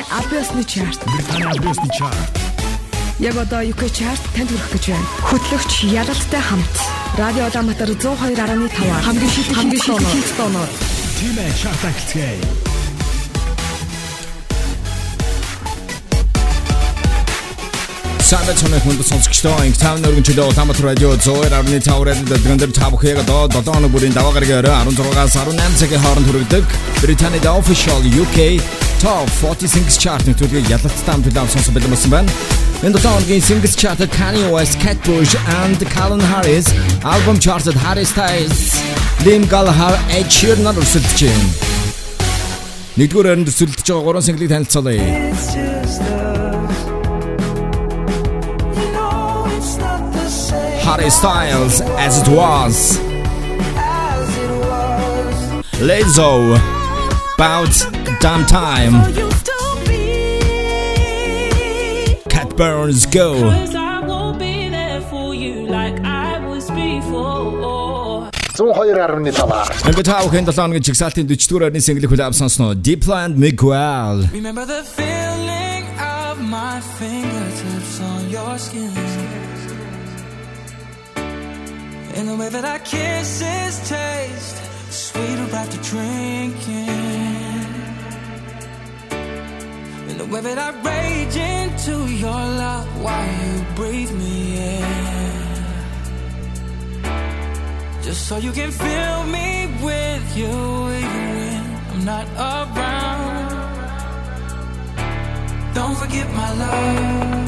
Британий Абиосны чарт. Британий Абиосны чарт. Яг одоо UK чарт танд хүрэх гэж байна. Хөтлөгч Ялалтай хамт. Радио Улаанбаатар 102.5 хамгийн шилдэг хамгийн шилдэг тооноор. Тимээ чарт ахилцгээе. Санда цонх хүнд сонсогчдоо инг тав нөргөн чөлөө Улаанбаатар радио 102.5-аар дэгэндэр та бүхэн яг одоо 7 хоног бүрийн даваа гарагийн орой 16-аас 18 цагийн хооронд хүргэдэг Британийн official UK Top 40 Singles Chart-ны төлөө ялалттай to сонссон бэлэн болсон байна. Энэ 7 хоногийн Singles Chart-д Kanye West, Kate Bush and Calvin Harris, Album charted Harris Harry Styles, Liam Gallagher, Ed Sheeran өрсөлдөж байна. Нэгдүгээр харинд өрсөлдөж байгаа гурван single-ийг танилцуулъя. Harry Styles as it was. Lizzo about damn time. Cat Burns, go. Ингээд та бүхэн 7 оны жигсаалтын 44 орны single хүлээ авсан Diplo and Miguel. Remember the feeling of my fingertips on your skin. And the way that our kisses taste sweeter after drinking the way that I rage into your love while you breathe me in. Just so you can fill me with you when I'm not around. Don't forget my love.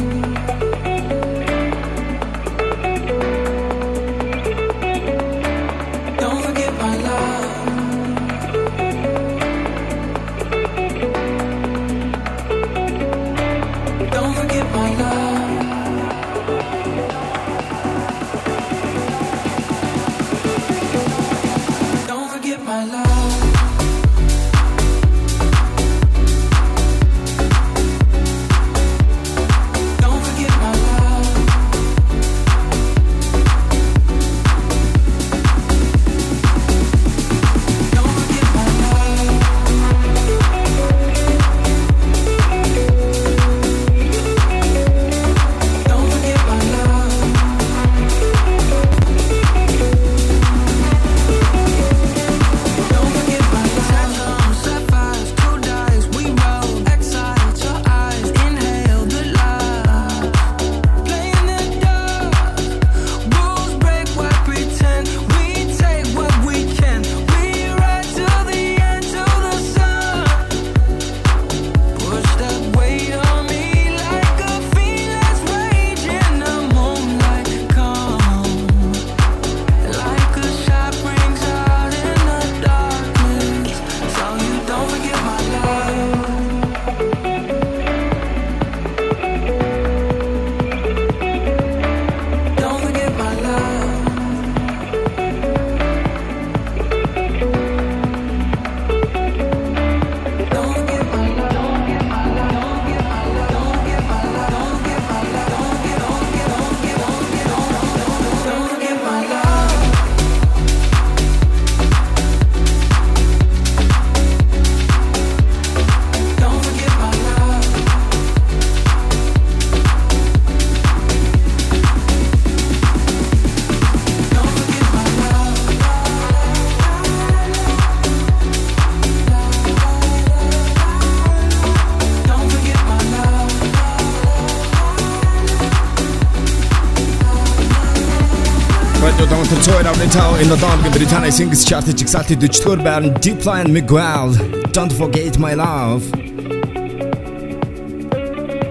7-7 оны Британий Singles Chart-ийн жигсаалтын 40-р байранд Diplo and Miguel Don't Forget My Love.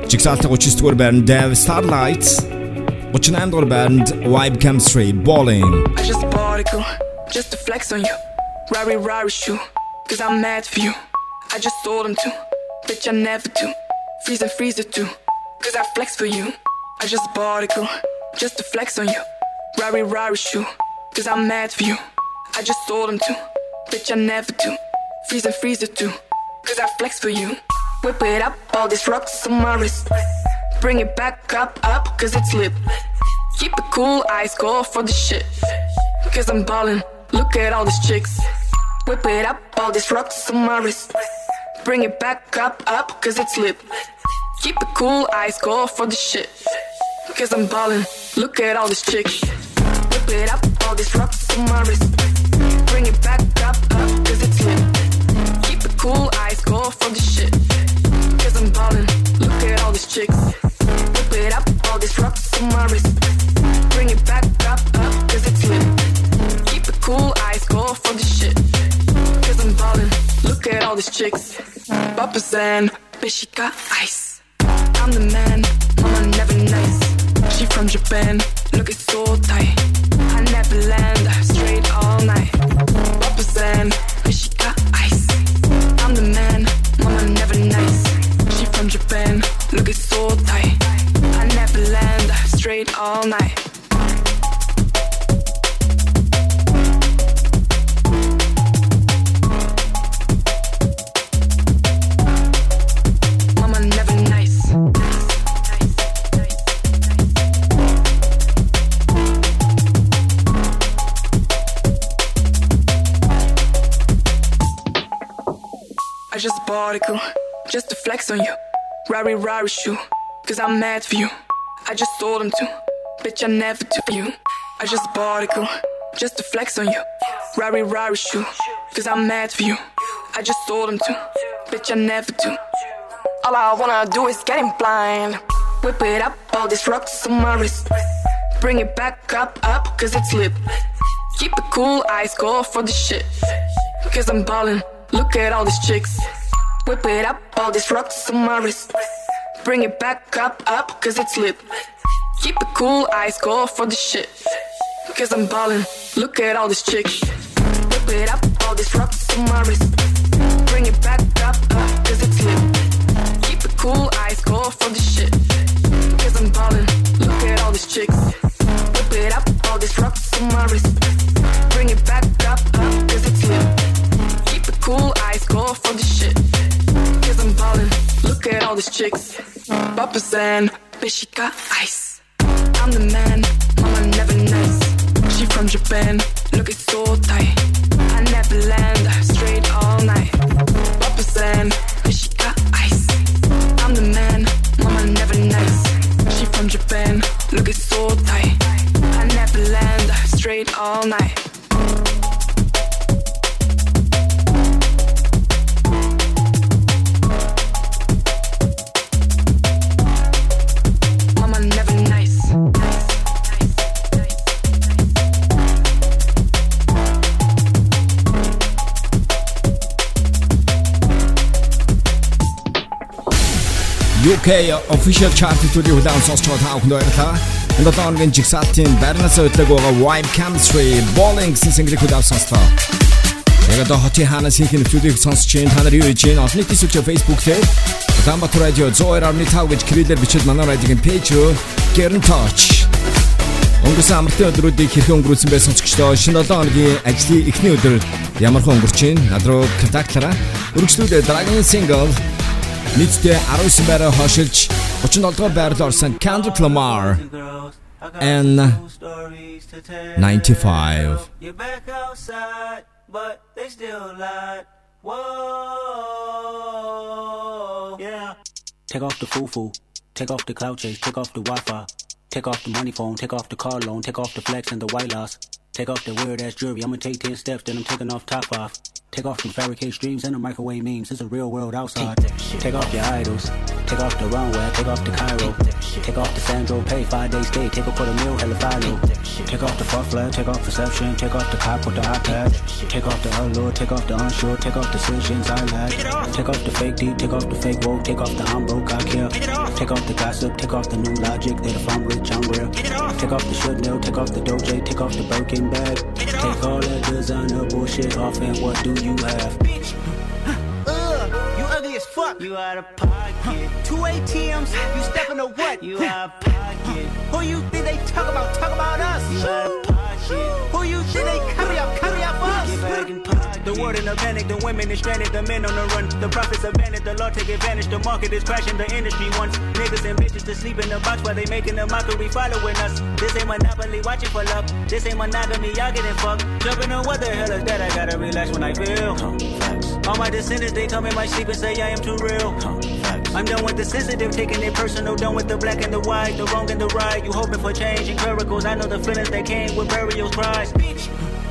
Жигсаалтын 39-р байранд Dave Starlight 38-р байранд Vibe Chemistry Balling. I just bought just to flex on you. Rari rari shoe, cause I'm mad for you. I just told him to, bitch I never do. Freeze and freezer too, cause I flex for you. I just bought just to flex on you. Rari rari shoe. Cause I'm mad for you. I just sold them too. Bitch, I never do. Freeze and freezer too. Cause I flex for you. Whip it up, all these rocks on my wrist. Bring it back up, up, cause it's lit. Keep it cool, ice cold for the shit. Cause I'm ballin', look at all these chicks. Whip it up, all these rocks on my wrist. Bring it back up, up, cause it's lit. Keep it cool, ice go for the shit. Cause I'm ballin', look at all these chicks. Whip it up, all on my wrist. Bring it back up, up, cause it's lit. Keep it cool, eyes go for the shit. Cause I'm ballin', look at all these chicks. Whip it up, all on my wrist. Bring it back up, up, cause it's lit. Keep it cool, eyes go for the shit. Cause I'm ballin', look at all these chicks. Papa's and bitch, she got ice. I'm the man, mama never nice. She from Japan, look it's so tight. I never land, straight all night. She got ice. I'm the man, mama never nice. She from Japan, so tight. I never land, straight all night. Just a cool, just to flex on you. Rari Rari shoe, cause I'm mad for you. I just sold them to, bitch, I never do for you. I just a cool, just to flex on you. Rari Rari shoe, cause I'm mad for you. I just sold them to, bitch, I never do. All I wanna do is get him blind. Whip it up, all these rocks on my wrist. Bring it back up, up, cause it's lit. Keep it cool, eyes go for the shit. Cause I'm ballin', look at all these chicks. Whip it up, all these rocks on my wrist. Bring it back up, up, cause it's lit. Keep it cool, eyes go for the shit. Cause I'm ballin', look at all these chicks. Whip it up, all these rocks on my wrist. Bring it back up, up, cause it's lit. Keep it cool, eyes go for the shit. Cause I'm ballin', look at all these chicks. Whip it up, all these rocks on my wrist. Bring it back up, up, cool, eyes go for the shit. Cause I'm ballin', look at all these chicks. Papa's and bitch, she got ice. I'm the man, mama never nice. She from Japan, UK official chart төлөв хүлээн сонсч байгаа та бүхэнд баярлалаа. Энэ долооногийн жигсаалтын байрнаас өдлөг байгаа Vibe Chemistry Bowling гэсэн single хүлээн сонслоо. Яг одоо хотын хаанаас их нөхцөлийг сонсч чинь та нар юу хийж байна? Олон нийтийн сүлжээ Facebook дээр Улаанбаатар радио 102.5 гэж кириллэр бичиж манай радиогийн пэйж рүү гэрн тооч. Өнгөрсөн амралтын өдрүүдийг хэрхэн өнгөрүүлсэн байсан сонсогчдоо шинэ 7 хоногийн ажлын эхний өдөр ямархан өнгөрч чинь над руу контактлаараа өргөжлүүлээ дараагийн single нийтдээ 19 байраа хошилж 37 дугаар байрлал орсон Kendrick Lamar and 95 You're back outside, but they still lied. Whoa, yeah. Take off the foo-foo, take off the cloud chase, take off the Wi-Fi, take off the money phone, take off the car loan, take off the flex and the white loss. Take off the weird ass jewelry, I'ma take 10 steps, then I'm taking off top off. Take off them fabricate streams and the microwave memes, it's a real world outside. Take off your idols, take off the runway, take off the Cairo, take off the Sandro pay, five days stay, take a quarter meal, hella follow. Take off the fuck flag, take off perception, take off the cop with the iPad, take off the allure, take off the unsure, take off decisions I lack. Take off the fake deep, take off the fake woke, take off the broke, I care. Take off the gossip, take off the new logic, that if I'm rich, I'm real. Take off the Chanel, take off the Doja, take off the Birkin bag. Take all that designer bullshit off and what do you have? Bitch, Ugh, you ugly as fuck. You out of pocket, Two ATMs, you stepping to what? you out of pocket, Who you think they talk about? Talk about us. you out of pocket. Who you think they carry up, carry up us? The world in a panic, the women is stranded, the men on the run. The profits abandoned, the law take advantage. The market is crashing, the industry wants niggas and bitches to sleep in the box while they making a mockery following us. This ain't monopoly, watching for love. This ain't monogamy, y'all getting fucked. Jumping on what the hell is that? I gotta relax when I feel. All my descendants, they come in my sleep and say I am too real. I'm done with the sensitive, taking it personal. Done with the black and the white, the wrong and the right. You hoping for change and miracles. I know the feelings that came with burials, cries. Bitch.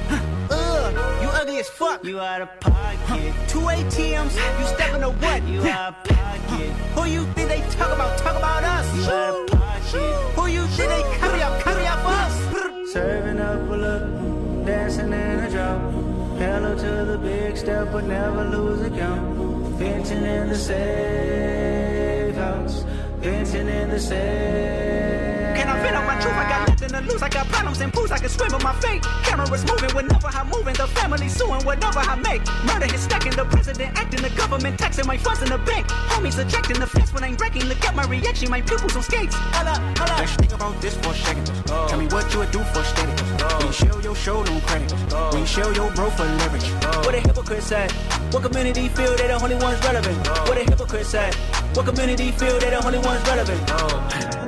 Ugh, you ugly as fuck. You out of pocket. Two ATMs, you stepping to what? You out of pocket. Who you think they talk about? Talk about us. You out of pocket. Who you think they carry up? Carry up us. Serving up a look, dancing in a drop. Hello to the big step, but never lose a count. Venting in the safe house, venting in the safe. Truth? I got nothing to lose. I got problems and pools. I can swim with my fate. Cameras moving whenever I'm moving. The family suing whatever I make. Murder is stacking. The president acting. The government taxing my funds in the bank. Homies ejecting the fence when I'm breaking. Look at my reaction. My pupils on skates. Hold up, hold up. Let's think about this for a second. Oh. Tell me what you would do for steady. Oh. When you show your show, no credit. Oh. When you show your bro for leverage. What a hypocrite said. What community feel they the only ones relevant? What a hypocrite said. What community feel they the only ones relevant? Out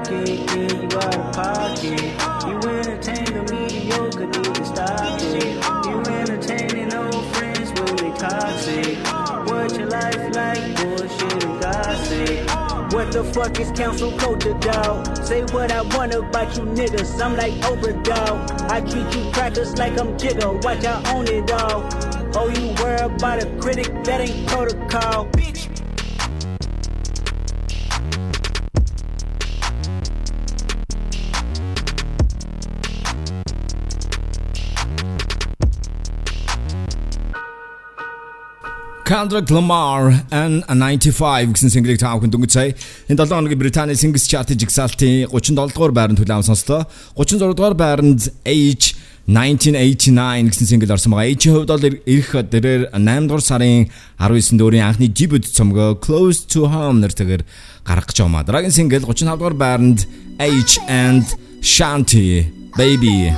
pocket, yeah, you out of pocket. You entertain the mediocre, need to stop it. You entertaining old friends when they toxic. What your life like, bullshit and gossip. What the fuck is council culture, dog? Say what I want about you niggas. I'm like Oprah. I treat you crackers like I'm Jigga. Watch I own it all. Oh, you worry about a critic? That ain't protocol. Bitch. Kendrick Lamar and 95 гэсэн single-ийг та бүхэн дөнгөж сая энэ 7 хоногийн Британий Singles Chart жигсаалтын 37 дугаар байранд хүлээвэн сонслоо. 36 дугаар байранд Age 1989 гэсэн single орсон байгаа. Age-ийн хувьд бол ирэх дээрээр 8 дугаар сарын 19-нд өөрийн анхны debut цомгоо Close to Home нэртэйгээр гаргах гэж байгаа. Дараагийн single 35 дугаар байранд Age and Shanti Baby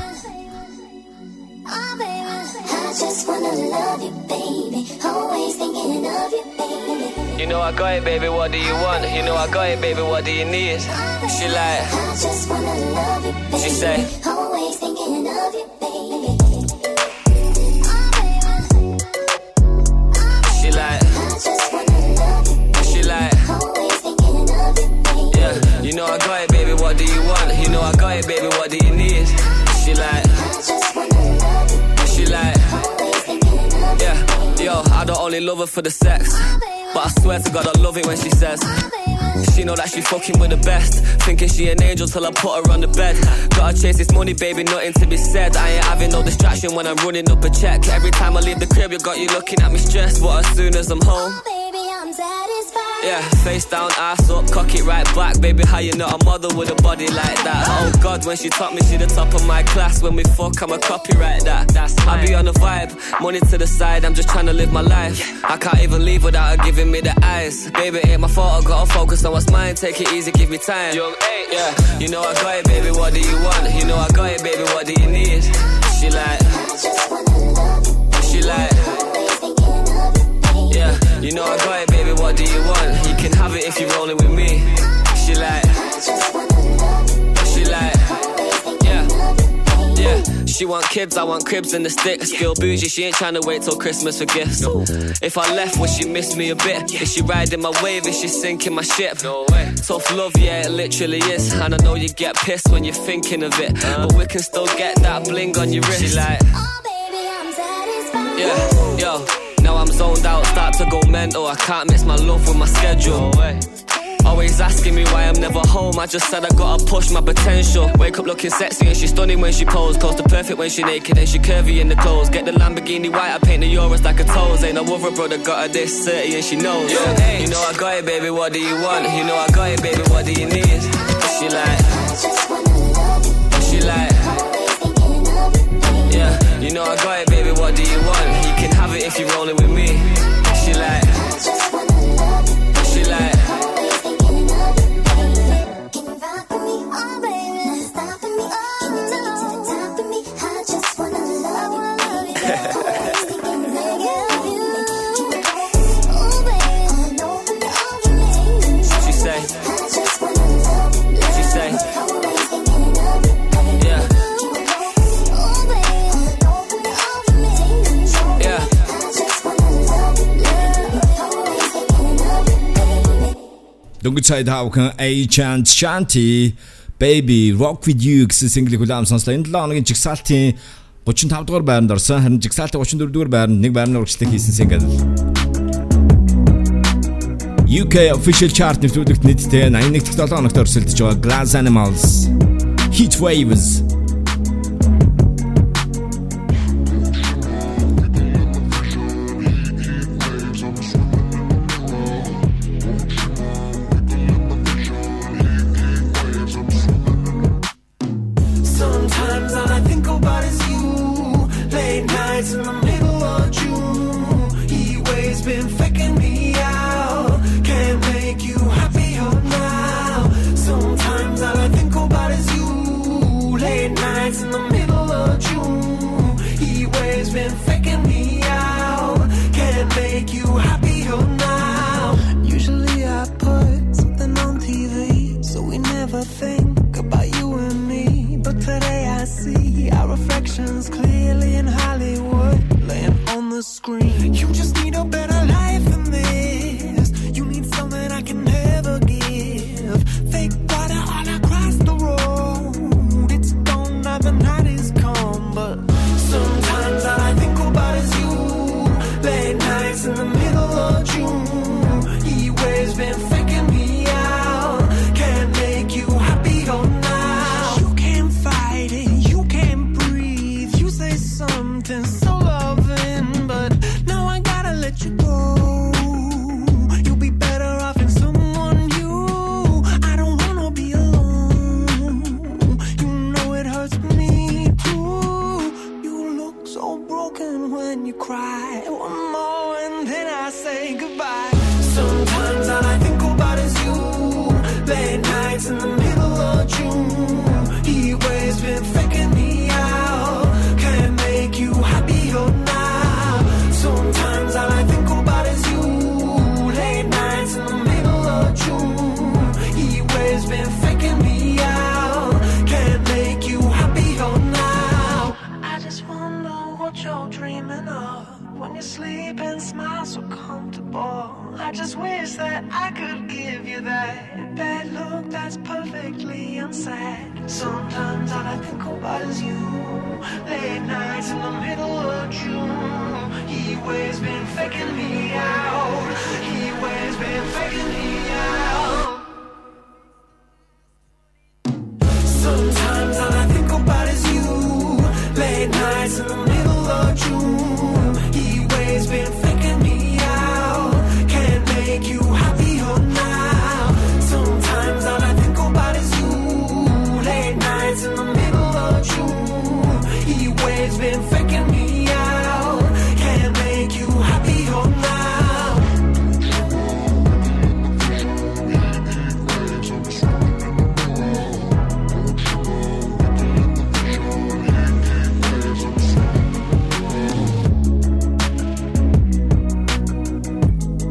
You know I got it, baby. What do you want? You know I got it, baby. What do you need? She like, I just wanna love you, baby. She say- Always thinking of you, baby. she like, I just wanna love you, she like. Always thinking of you, baby. Yeah, you know I got it, baby. What do you want? You know I got it, baby. What do you need? She like, I just wanna love you, she like. always thinking of you, Yeah, yo, I don't only love her for the sex, but I swear to God I love it when she says. She know that she fucking with the best. Thinking she an angel till I put her on the bed. Gotta chase this money, baby, nothing to be said. I ain't having no distraction when I'm running up a check. Every time I leave the crib, you got you looking at me stressed. But as soon as I'm home. I'm satisfied. yeah, face down, ass up, cock it right back. Baby, how you not a mother with a body like that? Oh God, when she taught me, she the top of my class. When we fuck, I'm a copyright that. That's I be on the vibe, money to the side. I'm just trying to live my life. I can't even leave without her giving me the eyes. Baby, ain't my fault. I gotta focus on what's mine. Take it easy, give me time. Young eight, yeah. You know I got it, baby. What do you want? You know I got it, baby. What do you need? She like, I just wanna love you, she like. You know I got it, baby. What do you want? You can have it if you're rolling with me. She like, I just wanna love you, she like, yeah, of you, baby. yeah. She want kids, I want cribs and the sticks. Girl bougie, she ain't trying to wait till Christmas for gifts. If I left, would she miss me a bit? Is she riding my wave? Is she sinking my ship? No way. Tough love, yeah, it literally is. And I know you get pissed when you're thinking of it, but we can still get that bling on your wrist. She like. Oh, baby, I'm satisfied. Yeah, yo. I'm zoned out, start to go mental. I can't miss my love with my schedule. Always asking me why I'm never home. I just said I gotta push my potential. Wake up looking sexy and she's stunning when she pose. Close to perfect when she naked and she curvy in the clothes. Get the Lamborghini white, I paint the Euros like a toes. Ain't no other brother got her this 30 and she knows. Yeah. You know I got it, baby. What do you want? You know I got it, baby. What do you need? She like, you know I got it, baby. What do you want? You can have it if you're rolling with me. Дөнгөж сая тавхан A Chant Shanty Baby Rock with You гэсэн single-ийг улаам сонслоо. Энэ 7 хоногийн жигсаалтын 35 дугаар байранд орсон. Харин жигсаалтын 34 дугаар байранд нэг байрны урагшлаг хийсэн single. UK official chart нэвтрүүлэгт нийтдээ 81-р 7 хоногт өрсөлдөж байгаа Glass Animals Heat Waves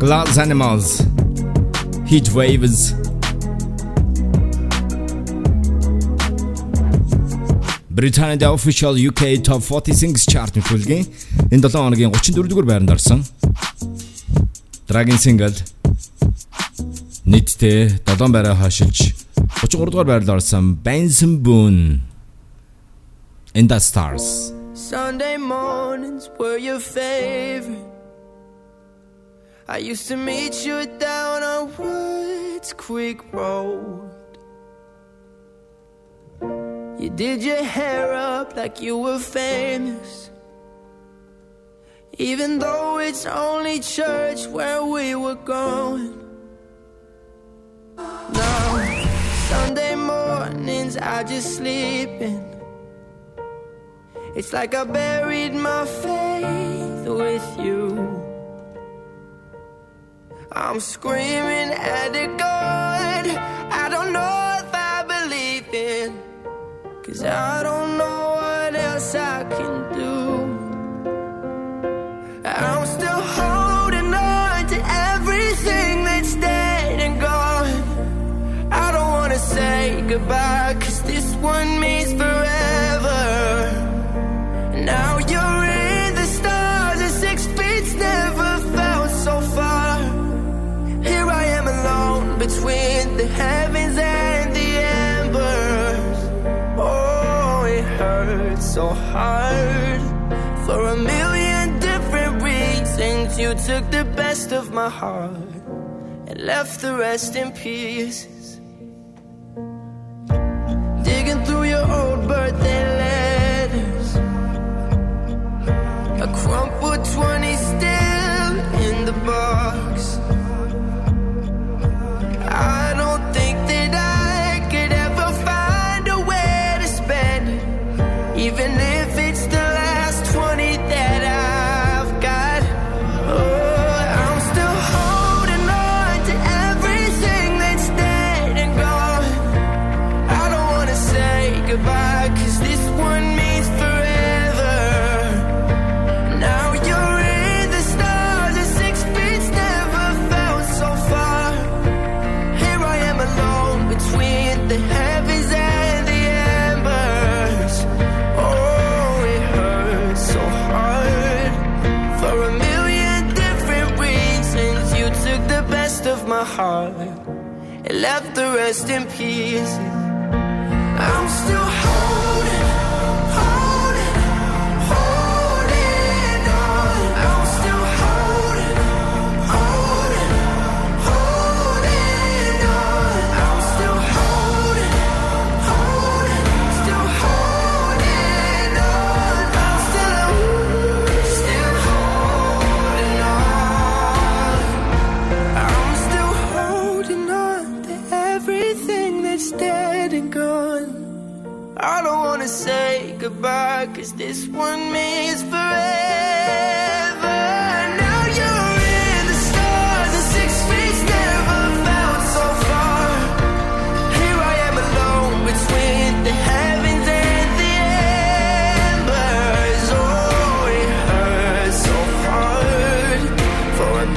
Glass Animals Heat Waves Британийн official UK Top 40 Singles Chart нөхөлгийн энэ 7 хоногийн 34 дугаар байранд орсон. Dragon single нийтдээ 7 байраа хашиж 33 дугаар байранд орсон Benson Boone In the Stars Sunday mornings were your favorite I used to meet you down on Woods Creek Road. You did your hair up like you were famous. Even though it's only church where we were going. No, Sunday mornings I just sleep in. It's like I buried my faith with you. I'm screaming at the God. I don't know if I believe in Cause I don't know what else I can do. I'm still holding on to everything that's dead and gone. I don't wanna say goodbye Cause this one means forever so hard for a million different reasons. You took the best of my heart and left the rest in pieces. Digging through your old birthday letters, a crumpled 20 still in the box. I don't think that I left the rest in pieces. I'm still goodbye, cause this one means forever. Now you're in the stars, six never felt so far. Here I am alone between the heavens and the embers. Oh, it hurts so hard for a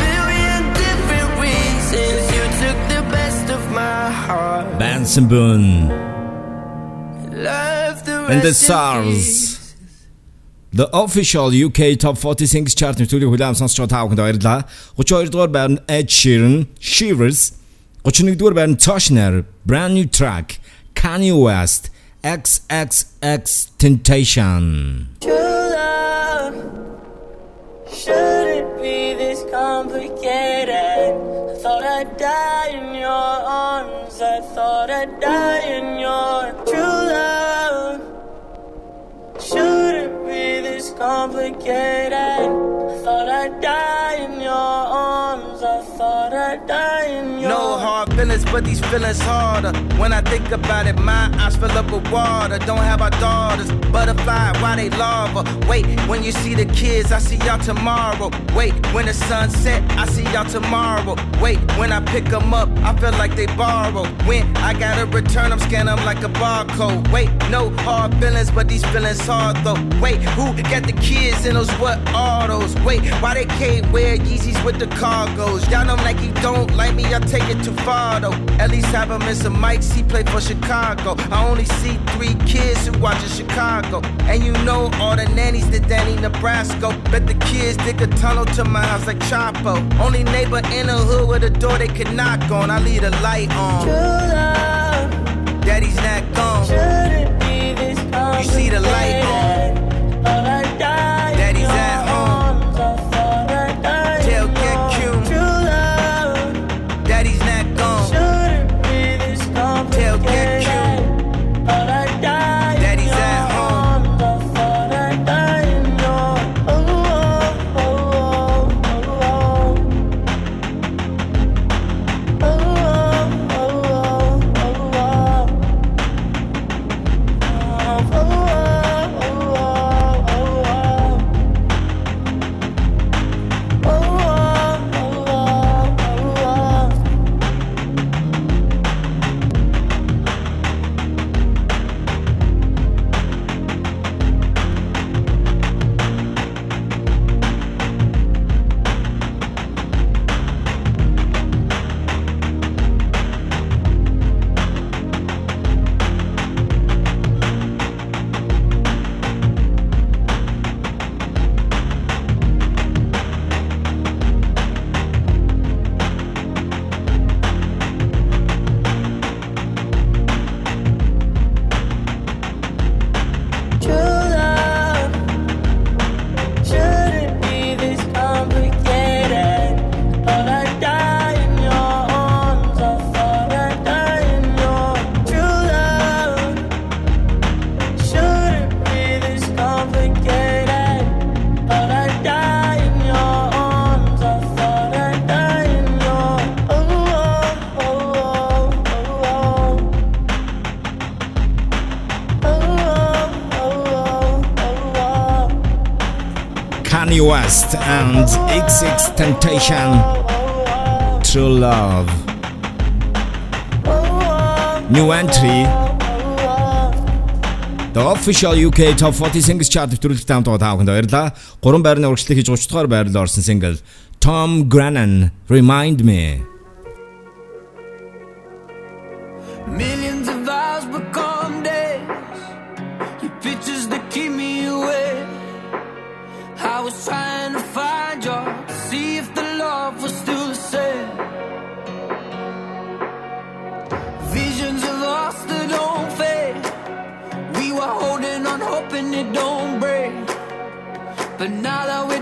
different reasons. You took the best of my heart. Boone and the SARS. The official UK Top 40 Singles chart-ийн сүүлийн хүлээм сонсч байгаа та бүхэнд баярлалаа. 32 дугаар байранд Ed Sheeran, Shivers. 31 дугаар байранд Toshner, Brand New Track, Kanye West, XXXTentacion. True love, should it be this complicated? I thought I'd die in your arms, I thought I'd die in your complicated. I thought I'd die feelings, but these feelings harder. When I think about it, my eyes fill up with water. Don't have our daughters, butterfly, why they lava? Wait, when you see the kids, I see y'all tomorrow. Wait, when the sun set, I see y'all tomorrow. Wait, when I pick them up, I feel like they borrow. When I gotta return them, scan them like a barcode. Wait, no hard feelings, but these feelings hard though. Wait, who got the kids in those what autos? Wait, why they can't wear Yeezys with the cargos? Y'all know Nike don't like me, I take it too far though. At least have him in some mics, he play for Chicago. I only see three kids who watch in Chicago. And you know all the nannies that Danny Nebraska. Bet the kids dig a tunnel to my house like Chapo. Only neighbor in the hood with a door they could knock on. I leave the light on. true love. Daddy's not gone. Shouldn't be this You see the light on. West and XX Temptation True Love. New entry. The official UK Top 40 Singles Chart төвлөлт хамт байгаа тааханд баярлаа. Гурван байрны урагшлыг хийж 30 дугаар байрлал орсон single Tom Grennan Remind Me. But now that we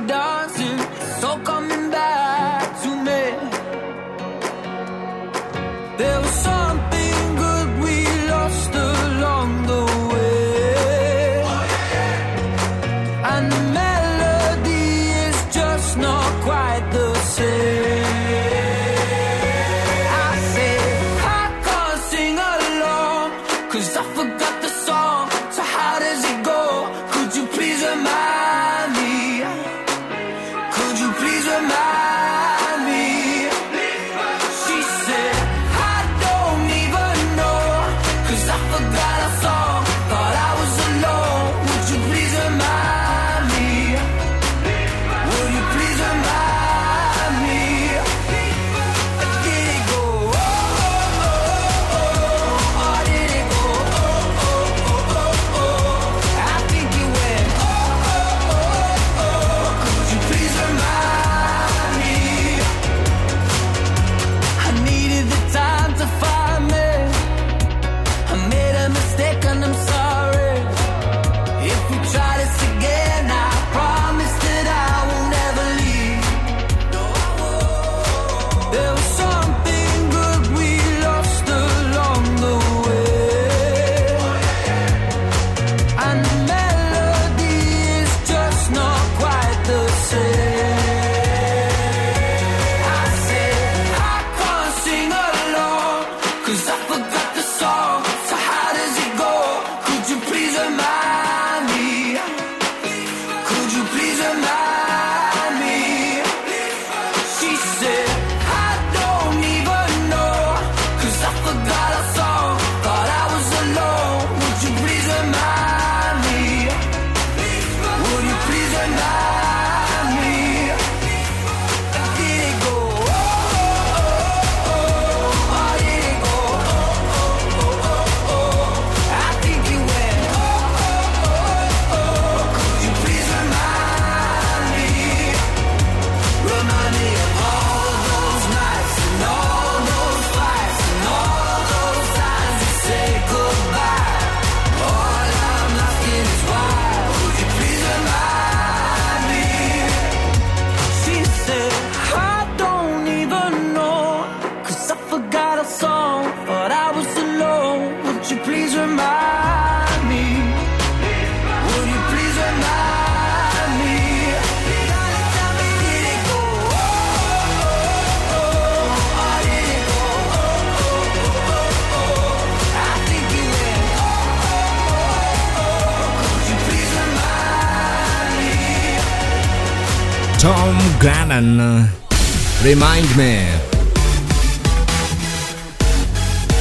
Buchanan uh, Remind Me.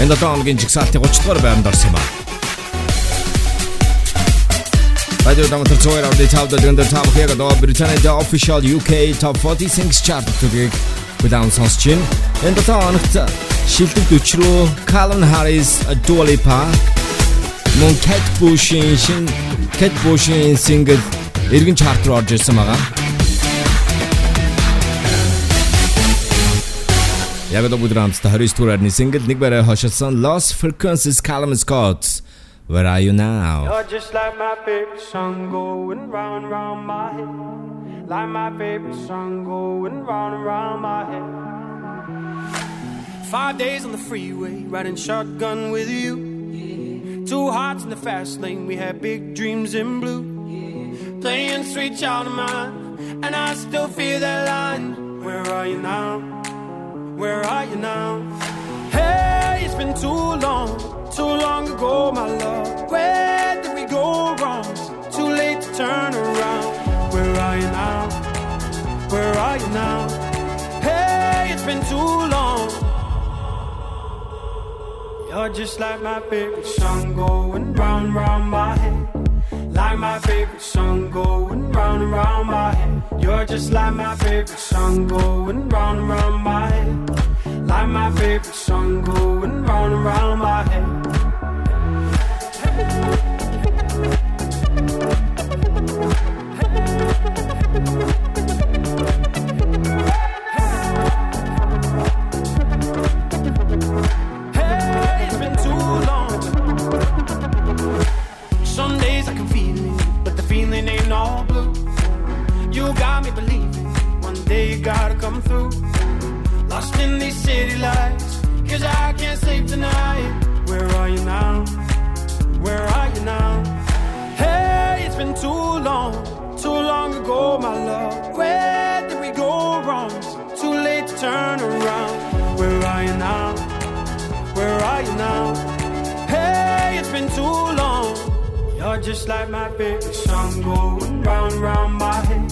Энэ тооногийн жигсаалтын 30 дугаар байранд орсон юм аа. Радио Дамтар цоор авдей тавда дүндэр тав хэрэг доо Британийн official UK Top 40 Singles chart төгийг удаан сонсч байна. Энэ тооногт шилдэг өчрөө Calvin Harris, Dua Lipa, мөн Kate Bush-ийн шин Kate Bush-ийн single эргэн чарт руу орж ирсэн байгаа. Jagada Budram, Staharis Turadni single Lost Frequencies Callum Scott. Where are you now? You're just like my favorite song going round round my head. Like my favorite song going round round my head. Five days on the freeway, riding shotgun with you. Yeah. Two hearts in the fast lane, we had big dreams in blue. Yeah. Playing sweet child of mine, and I still feel that line. Where are you now? where are you now? Hey, it's been too long, too long ago, my love. Where did we go wrong? Too late to turn around. Where are you now? Where are you now? Hey, it's been too long. You're just like my favorite song going round, round my head. Like my favorite song going round and round my head. You're just like my favorite song going round and round my head. Like my favorite song going round and round my head. Hey, it's been too long. Some days I can feel it, but the feeling ain't all blue. You got me believing one day you gotta come through. Lost in these city lights, cause I can't sleep tonight. Where are you now? Where are you now? Hey, it's been too long, too long ago, my love. Where did we go wrong? Too late to turn around. Where are you now? Where are you now? Hey, it's been too long. You're just like my favorite song going round round my head.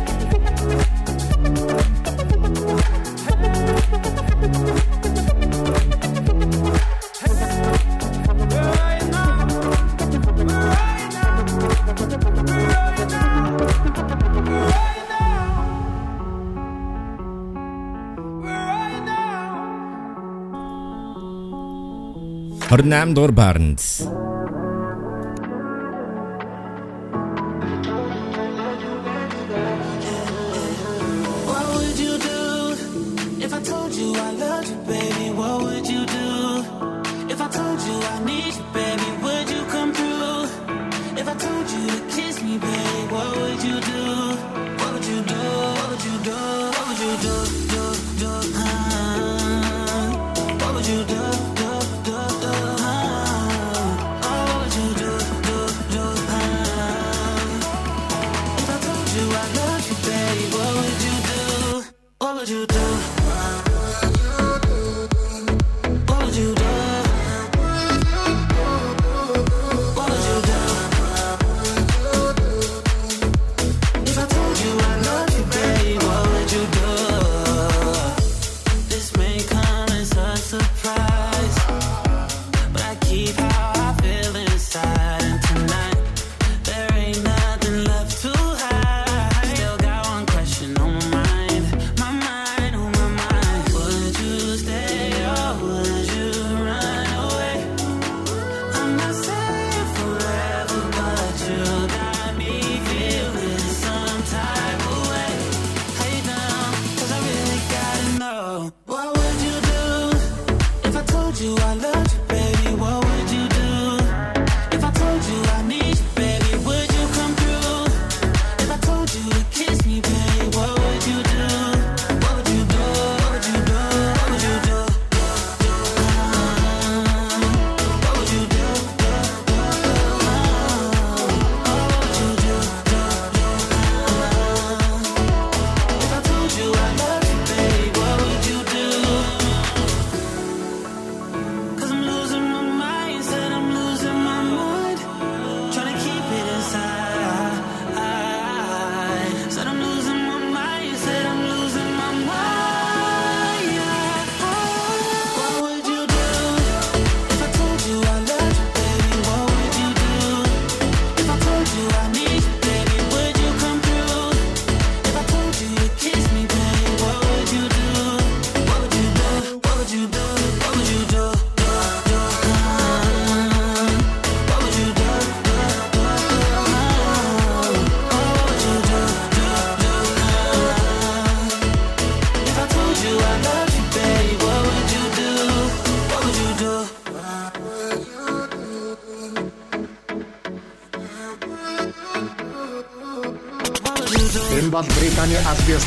Hernán Dorbarns.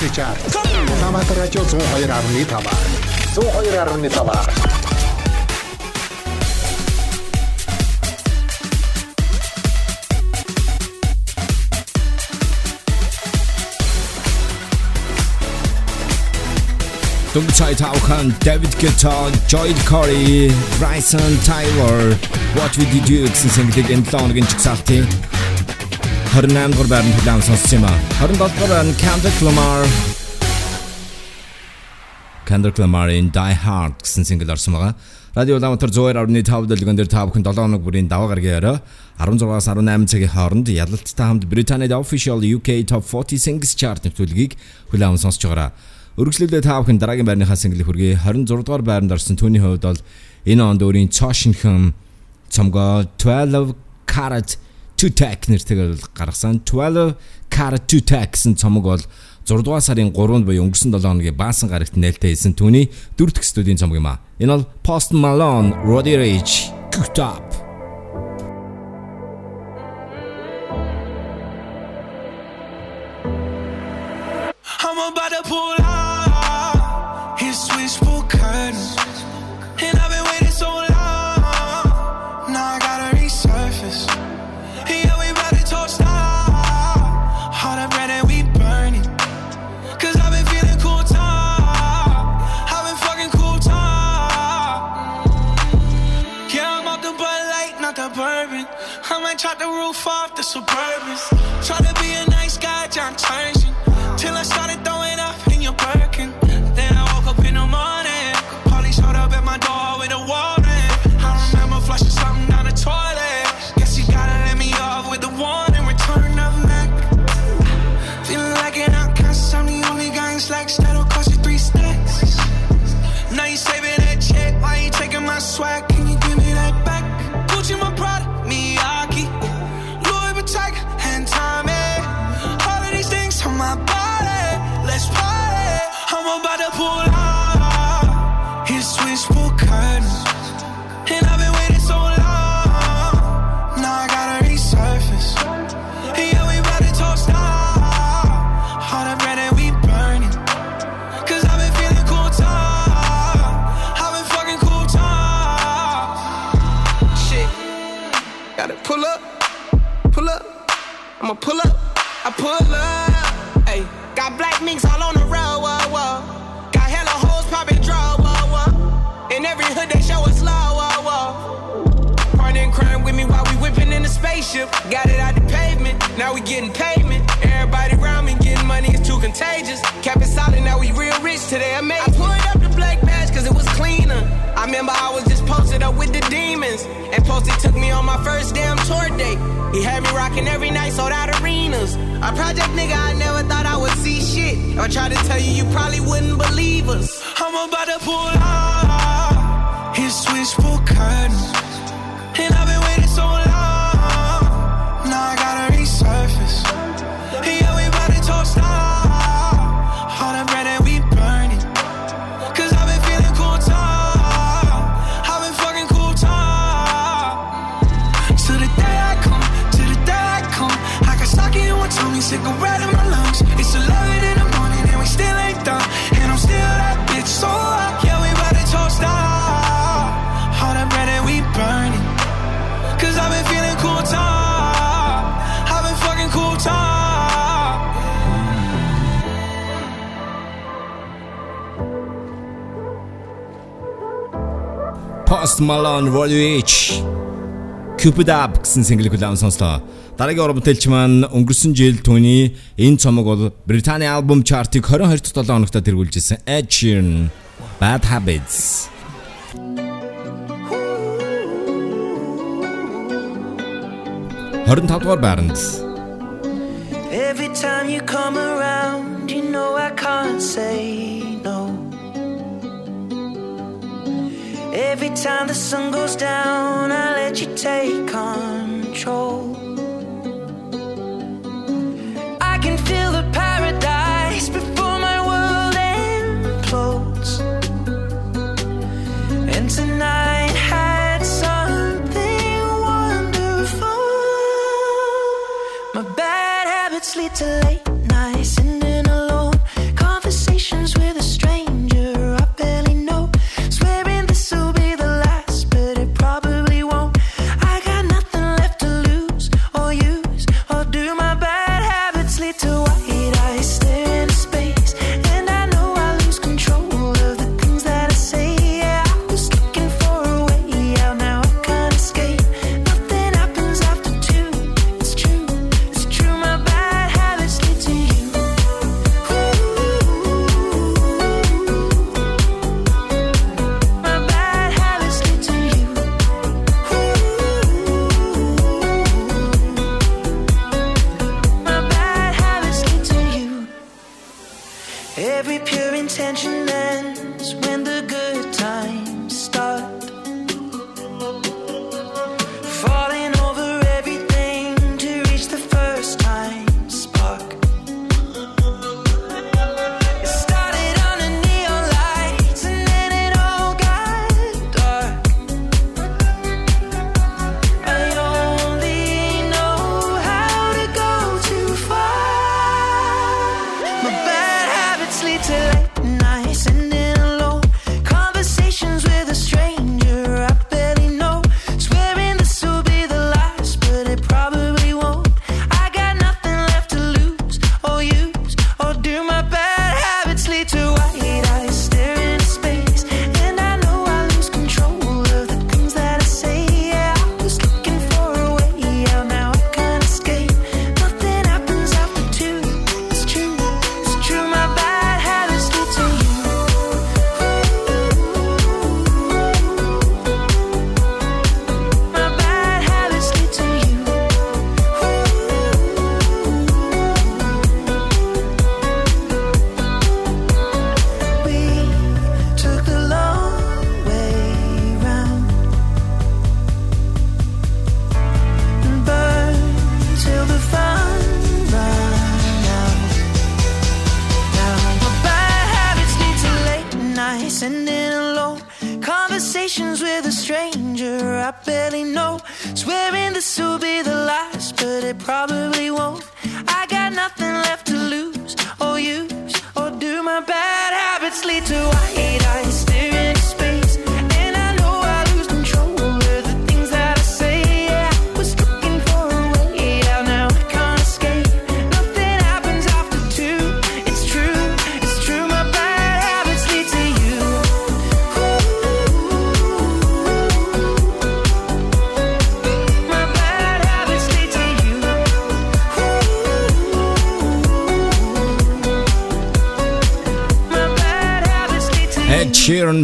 Биесны чарт. Улаанбаатар радио 102.5. 102.5. Дөнгөцөй тавхан David Guetta, Joy Corey, Bryson Tyler What We Did You гэсэн single-ийг энэ 7 хоногийн чигсалтын 28 дугаар байранд хүлээн сонссон юм а. 27 дугаар байранд Kendrick Lamar Kendrick Lamar-ийн Die Hard гэсэн single орсон байгаа. Радио Улаанбаатар 102.5 дэлгэн дээр та бүхэн 7 хоног бүрийн даваа гаргийн орой 16-аас 18 цагийн хооронд ялалттай хамт Британид official UK Top 40 Singles Chart нэвтрүүлгийг хүлээн сонсож байгаараа. Өргөжлөлөө та бүхэн дараагийн байрныхаа single хүргэе 26 дугаар байранд орсон түүний хувьд бол энэ онд өөрийн цоошинхэн цомгоо 12 Carat 2 Tack нэртэйгээр гаргасан. 12 Carat 2 Tack гэсэн цомог бол 6 дугаар сарын 3-нд буюу өнгөрсөн 7 хоногийн баасан гарагт нээлттэй хийсэн түүний дөрөв дэх студийн цомог юм а. Энэ бол Post Malone, Roddy Ricch, Cooked Up. I'm about to pull out his switchboard might chop the roof off the Suburbans. Try to be a nice guy, John Turner. Today. I made I pulled up the black badge cause it was cleaner. I remember I was just posted up with the demons. And Posty took me on my first damn tour date. He had me rocking every night, sold out arenas. A project nigga, I never thought I would see shit. If I tried to tell you, you probably wouldn't believe us. I'm about to pull out his switchboard curtains. And I've been waiting so long. Post Malone Volume H Cupid Up гэсэн single хүлээн сонслоо. Дараагийн уран бүтээлч маань өнгөрсөн жил түүний энэ цомог бол Британий альбом чартыг 22 дахь 7 хоногт тэргүүлж ирсэн. Ed Sheeran Bad Habits. Хорин тавдугаар байранд Every time you come around, you know I can't say Every time the sun goes down, I let you take control.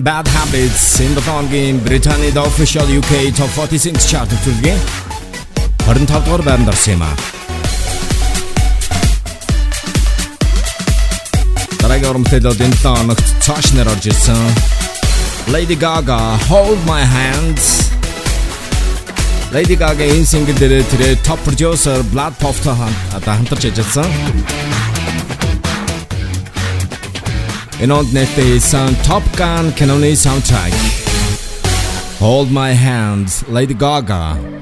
and Bad Habits энэ долооногийн Британийн official UK Top 40 Singles chart төлөвлөгөө 25 дугаар байранд орсон юм аа. Дараагийн урамтэл бол энэ долооногт Tosh нэр орж ирсэн. Lady Gaga Hold My Hands Lady Gaga энэ single дээр тэрэ top producer Blood Pop-тай хамтарч ажилласан. in sound Top Gun Kanone Soundtrack. Hold My Hand, Lady Gaga.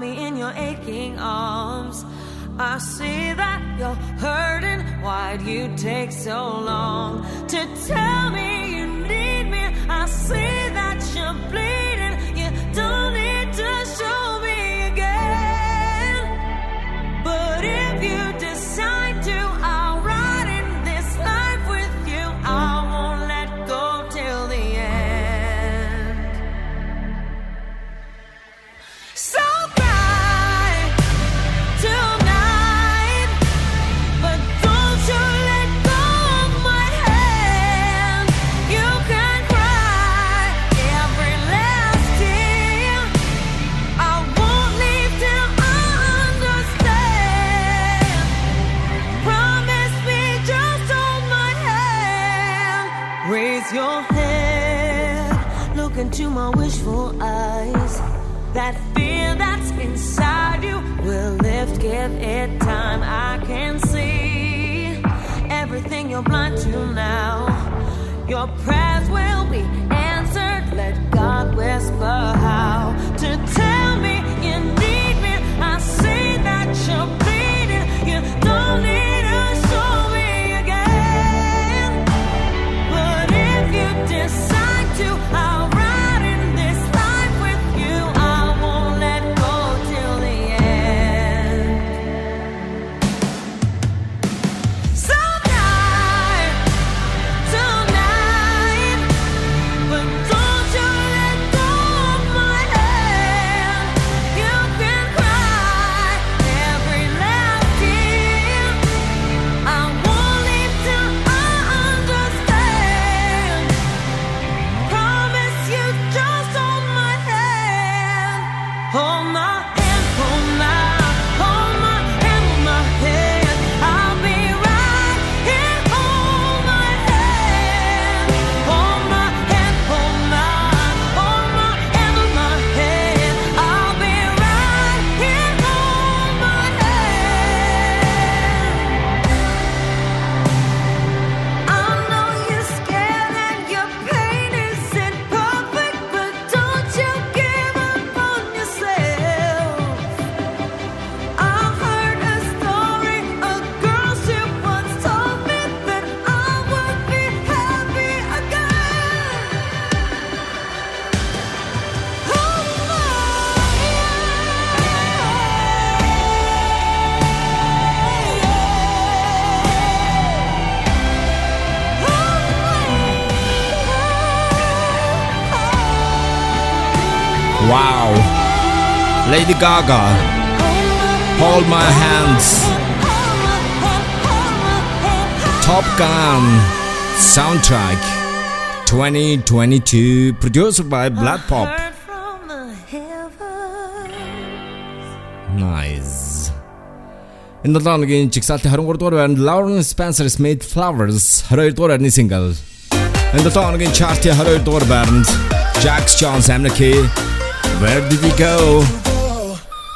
me in your aching arms. I see that you're hurting. Why'd you take so long to tell me you need me? I see that you're bleeding. You don't need to show. give it time. I can see everything you're blind to now. Your prayers will be answered. Let God whisper how to tell me you need me. I see that you're bleeding. You don't need. Lady Gaga, Hold My Hands, Top Gun soundtrack 2022, produced by BloodPop. Nice. In Энэ again, чигсалтын 23 дугаар and Lauren Spencer Smith Flowers 22 дугаар байрны single. In the долооногийн chart-ийн 22 дугаар Band, Jax Chance Amnesty Where did he go?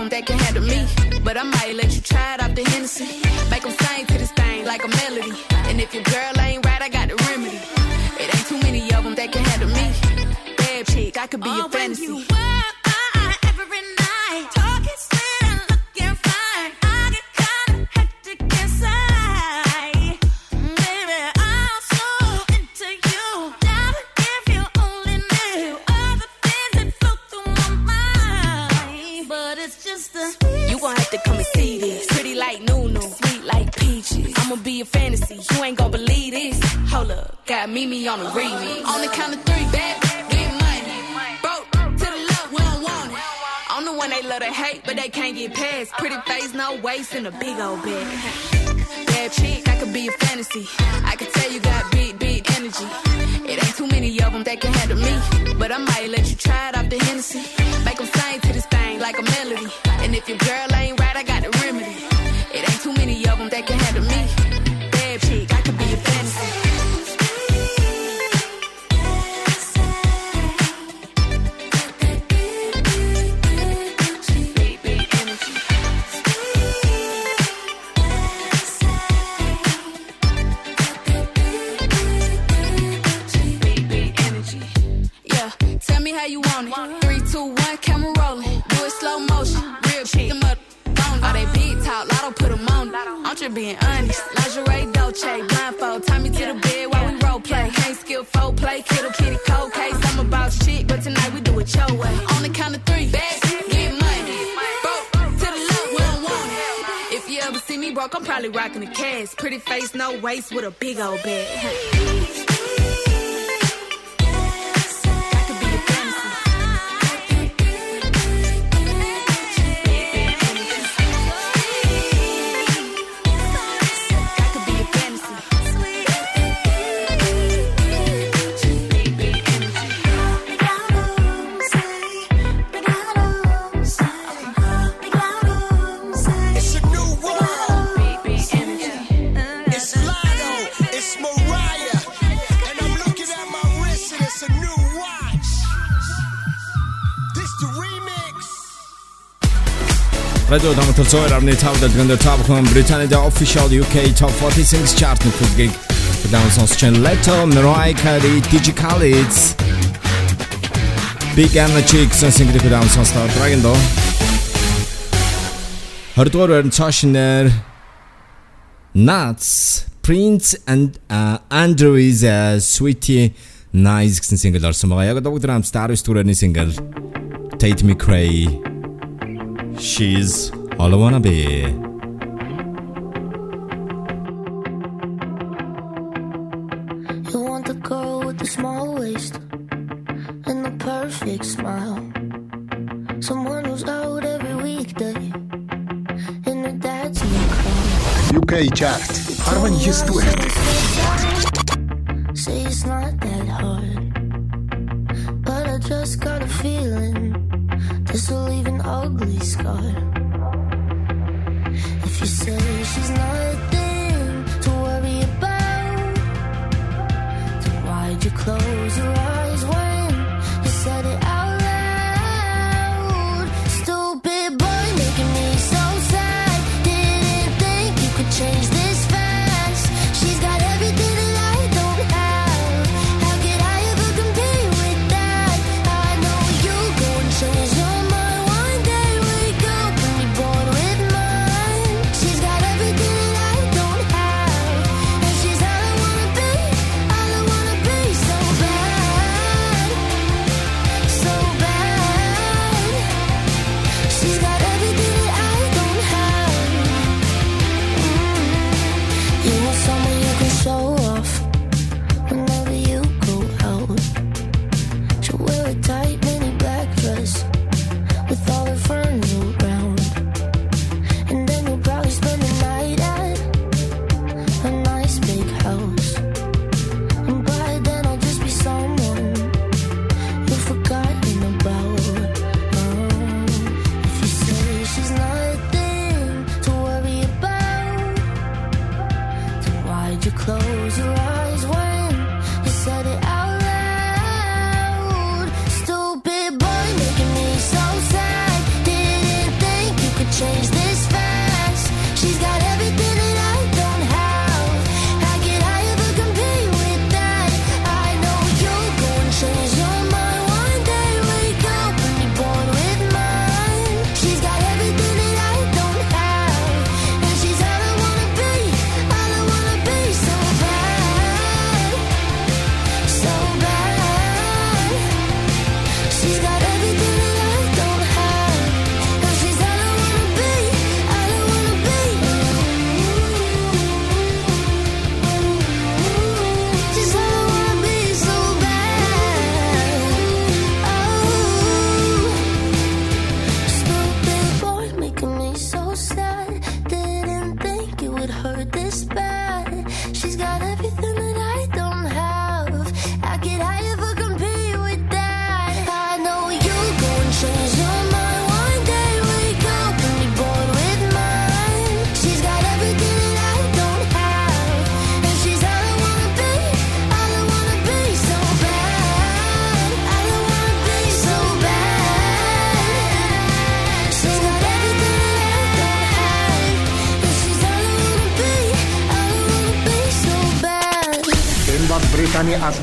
It ain't too many of them that can handle me. But I might let you try it off the Hennessy. Make them sing to this thing like a melody. And if your girl ain't right, I got the remedy. It ain't too many of them that can handle me. Bad chick, I could be a fantasy. Be a fantasy, you ain't gon' believe this. Hold up, got Mimi on the remix. On the count of three, bad, get money. Broke to the left, we don't want it. I'm the one they love to hate, but they can't get past. Pretty face, no waist, and a big old bag. Bad chick, I could be a fantasy. I could tell you got big, big energy. It ain't too many of them that can handle me. But I might let you try it off the Hennessy. Make them sing to this thing like a melody. And if your girl ain't right, I got the remedy. It ain't too many of them that can handle me. How you want it. Three, two, one, camera rolling. Do it slow motion. Real shit. Them up all they big talk. Lotto put 'em on. I'm just being honest. Lingerie, Dolce, blindfold. Tie me to the bed while we role play. Can't skill folk play. Kittle kitty cold case. I'm about shit, but tonight we do it your way. On the count of three, bad, get money. Broke to the left, we don't want it. If you ever see me broke, I'm probably rocking the cash. Pretty face, no waist, with a big old bag. Radio Damтал Zoe арны 5 дэлгэнд тав хүн Британид official UK Top 40 Singles Chart нэвтрүүлгийг удаан сонсч байна. Leto, Mariah Carey, DJ Khaled, Big Anna Chicks single удаан сонслоо. Dragon доо. 20 дугаар байрны цаашнаар Nuts, Prince and uh, Andrew is a sweetie nice гэсэн single орсон байгаа. Яг догдор хамт 19 дугаарны single Tate Me Cray She's all I wanna be. You want the girl with the small waist and the perfect smile. Someone who's out every weekday in the dancing crowd. UK chart. Arwen used to it. Say it's not that hard, but I just gotta feel close your eyes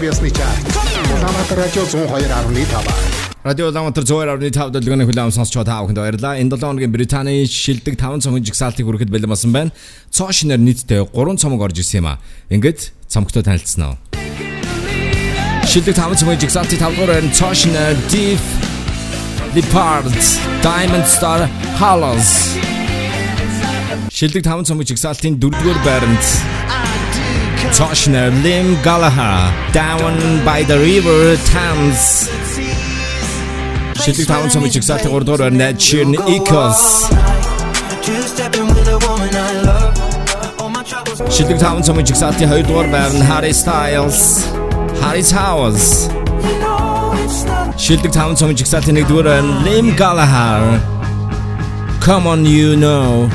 ясны чарт. Улаанбаатар радио 102.5. Радио Улаанбаатар 102.5 дэлгэнэ хүлээм сонсч та бүхэнд баярлалаа. Энэ 7 хоногийн Британий шилдэг 5 цомгийн жигсаалтыг хүрэхэд бэлэн болсон байна. Цоо шинээр нийтдээ 3 цомог орж ирсэн юм аа. Ингээд цомгтой танилцсан уу. Шилдэг 5 цомгийн жигсаалтыг 5 дугаар байрны Цоо шинээр Deep Leopard Diamond Star Hollows Шилдэг 5 цомгийн жигсаалтын 4 дугаар байранд Toshner, Lim Gallagher, Down by the River Thames. Шилдэг таван цомын чигсалтын 3 дугаар байна. Chin Echoes. Шилдэг таван цомын чигсалтын 2 дугаар байна. Harry Styles, Harry Towers. Шилдэг таван цомын чигсалтын 1 дугаар байна. Lim Gallagher. Come on you know.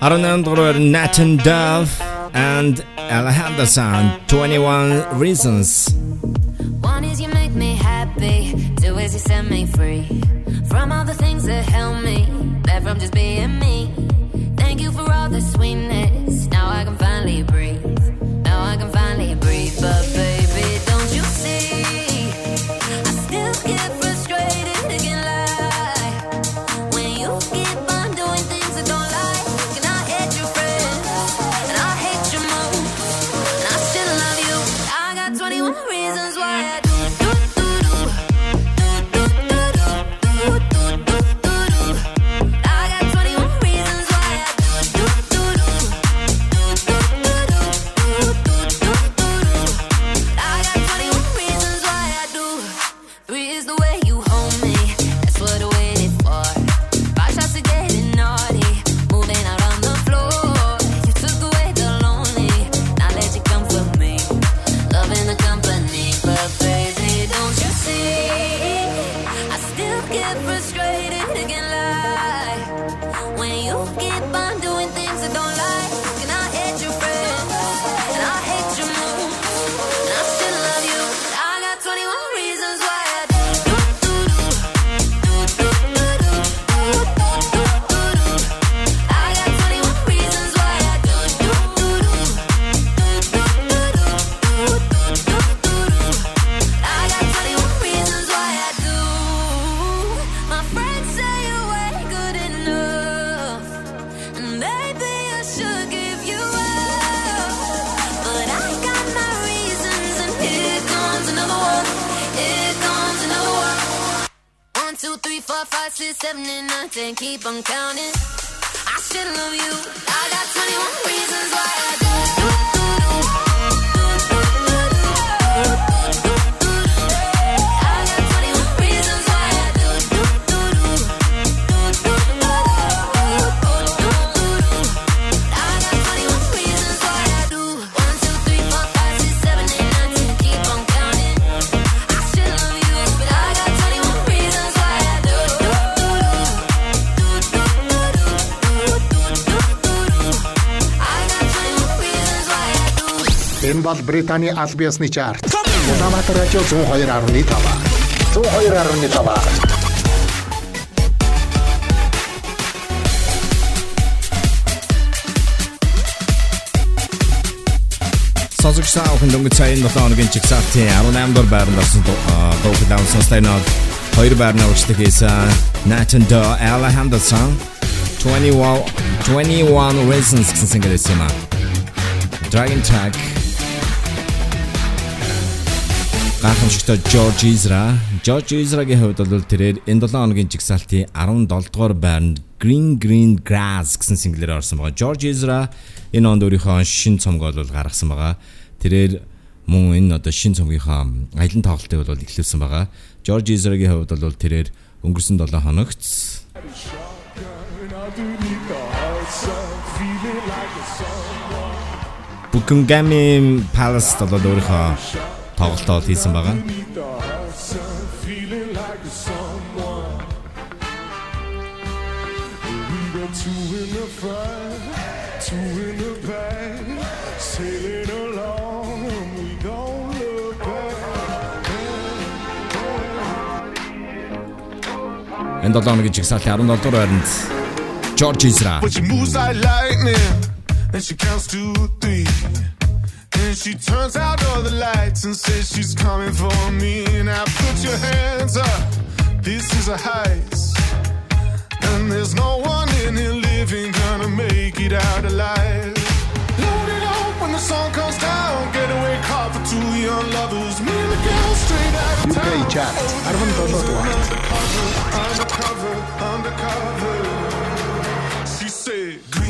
Arnaldo Nathan Dawe and Ella Henderson, 21 Reasons. One is you make me happy, two is you set me free from all the things that held me back from just being me. Thank you for all the sweetness. Now I can finally breathe. Now I can finally breathe. But Британий аль биесны чарт. Улаанбаатар радио 102.5. 102.5. Сонсогч та бүхэн дөнгөж цагийн 7 хоногийн чигсалтын 18 дугаар байранд орсон даун сонстой нөө хоёр байрны урьдчилан хийсэн Nathan Do Alejandro song 21 21 Reasons гэсэн single юм аа. Dragon Track гайхамшигтай George Ezra George Ezra-гийн хувьд бол тэрээр энэ 7 хоногийн жигсаалтын 17 дугаар байранд Green Green Grass гэсэн single-ээр орсон байгаа. George Ezra энэ онд өөрийнхөө шин цомгоо бол гаргасан байгаа. Тэрээр мөн энэ одоо шин цомгийнхаа аялан тоглолтыг бол эхлүүлсэн байгаа. George Ezra-гийн хувьд бол тэрээр өнгөрсөн 7 хоногт Buckingham Palace бол өөрийнхөө тоглолтоо хийсэн байгаа. Энд 7 оны жигсаалтын 17 дугаар байранд George Ezra. But she moves like lightning and she counts to 3. then she turns out all the lights and says she's coming for me. Now put your hands up, this is a heist. And there's no one in here living gonna make it out alive. Load it up when the sun comes down. Getaway car for two young lovers. Me and the girl straight out of town. UK Undercover, undercover, undercover. She said,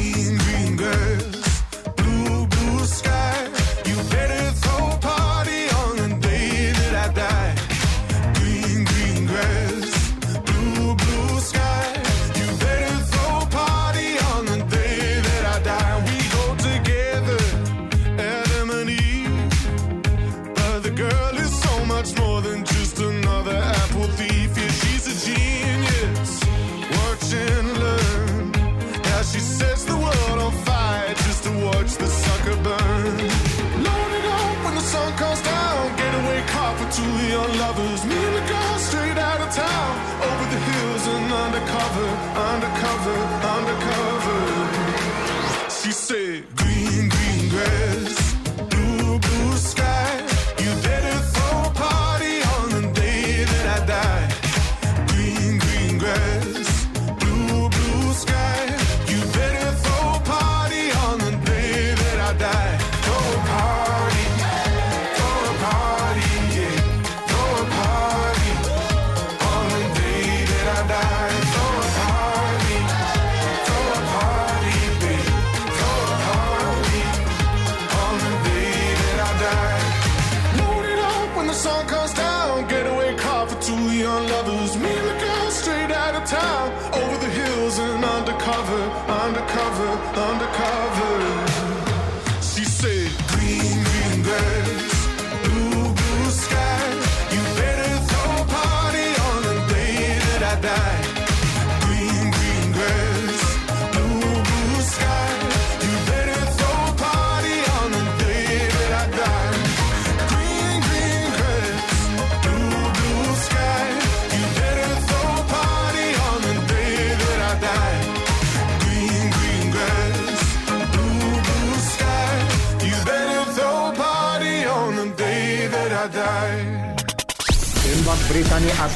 lovers. Me and the girl straight out of town. Over the hills and undercover, undercover, undercover.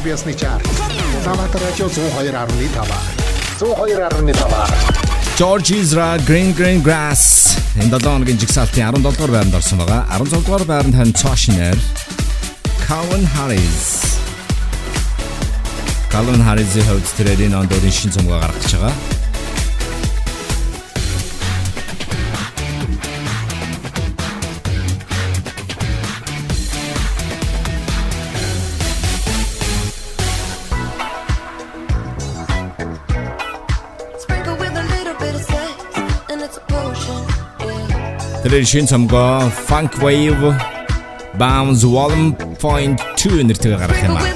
Биесны чарт. Улаанбаатар радио 102.5. 102.5. George Ezra Green Green Grass энэ 7 хоногийн жигсаалтын 17 дугаар байранд орсон байгаа. 16 дугаар байранд харин Cautionер Calvin Harris Calvin Harris-ийн хувьд тэрээр энэ онд өөрийн шин цомгоо гаргаж байгаа. Тэрээр шин цамгаа Funk Wave Bounce Volume Point 2 нэртэйгээр гаргах юм аа.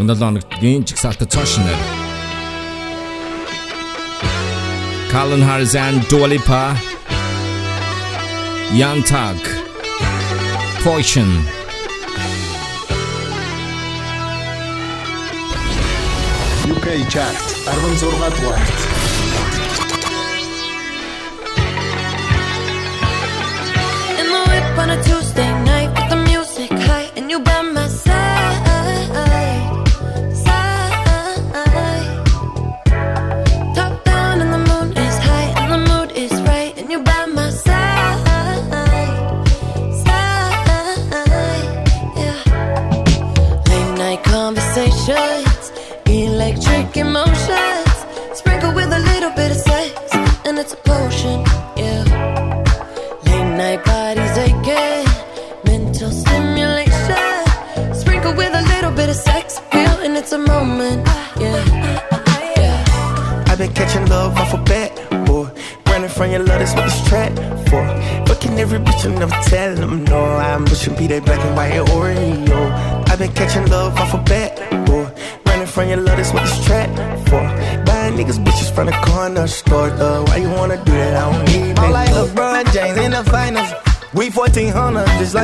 Ундал хоногт гин чигсалтад цааш нэр. Colin Harris and Dua Lipa Young Tag Poison UK Chart 16 дугаарт.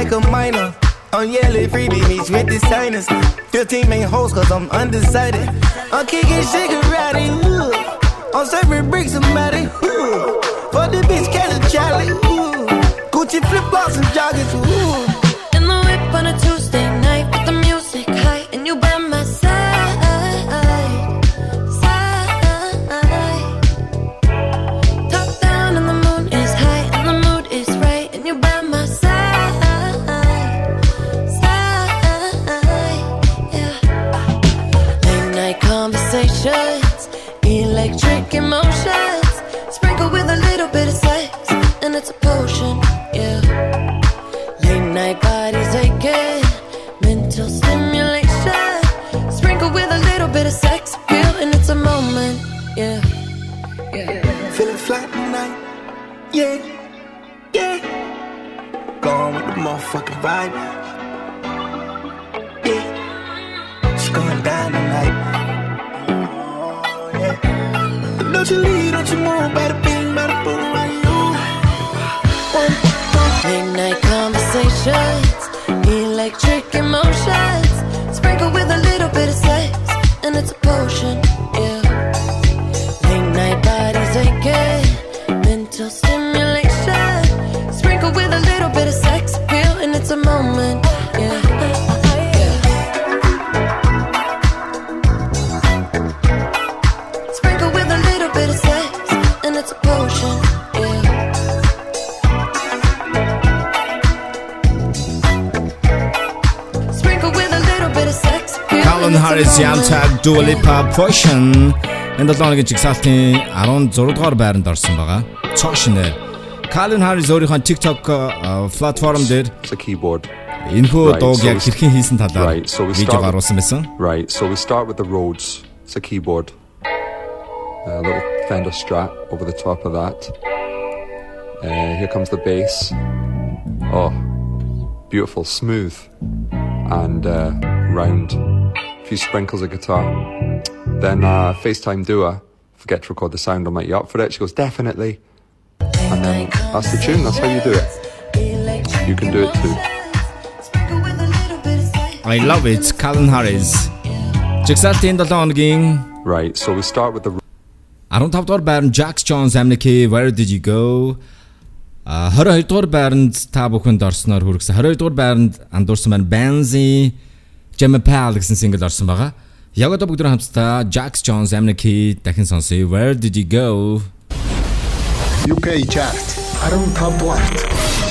Like a minor. I'm yelling freebie meets with the signers. 15 main hoes, cause I'm undecided. I'm kicking shigarati, ooh. I'm serving bricks matty, ooh. For the bitch, catch a Charlie, ooh. Gucci flip flops and joggers, ooh. Dua Lipa Poison энэ 7 оны жигсаалтын 16 дугаар байранд орсон байгаа. Цааш нэр. Calvin Harris өөрийнхөө TikTok uh, платформ дээр keyboard. энэхүү Right, дууг so яг we- хэрхэн хийсэн талаар Right, so we видео start with- гаргасан байсан. Right, so we start with the Rhodes. It's a keyboard. A little Fender Strat over the top of that. Uh, here comes the bass. Oh, beautiful, smooth, and uh, round. A few sprinkles of guitar. Then uh, FaceTime doer forget to record the sound, I'll make you up for it. She goes, definitely. And then that's the tune, that's how you do it. You can do it too. I love it, Calvin Harris. Right, so we start with the 15 дугаар байранд Jax Jones амники Where did you go? А 22 дугаар байранд та бүхэнд орсноор хүргэсэн. 22 дугаар байранд андуурсан маань Benzy Jemapal гэсэн single орсон байгаа. Ягата бүгд Jacks хамтдаа Jax Jones амны key дахин сонсъё. Where did you go? UK chart. I don't have what.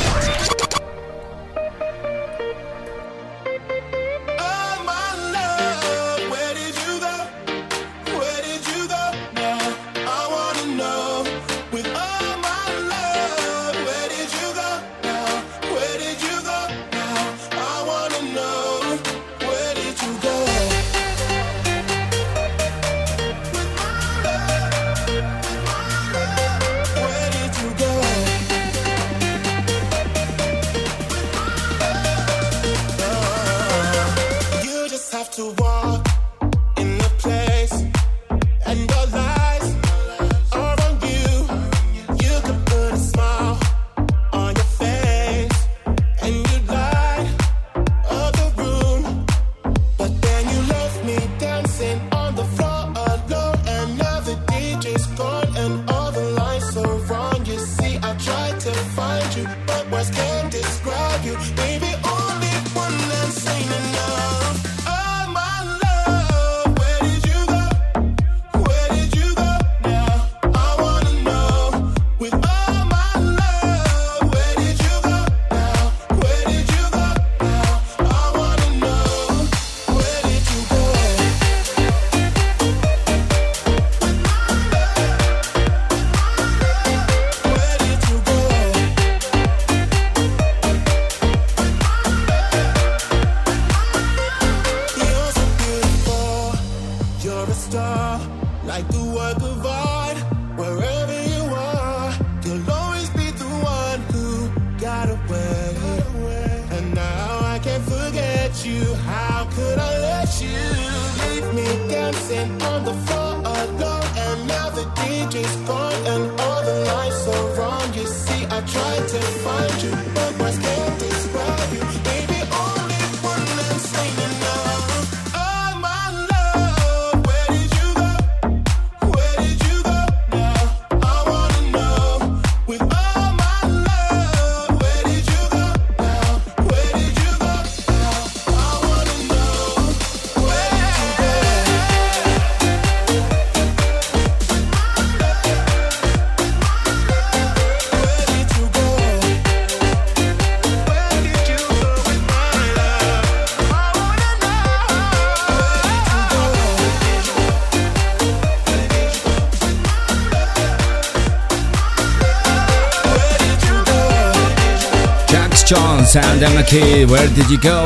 Jones and Emma Key, Where Did You Go?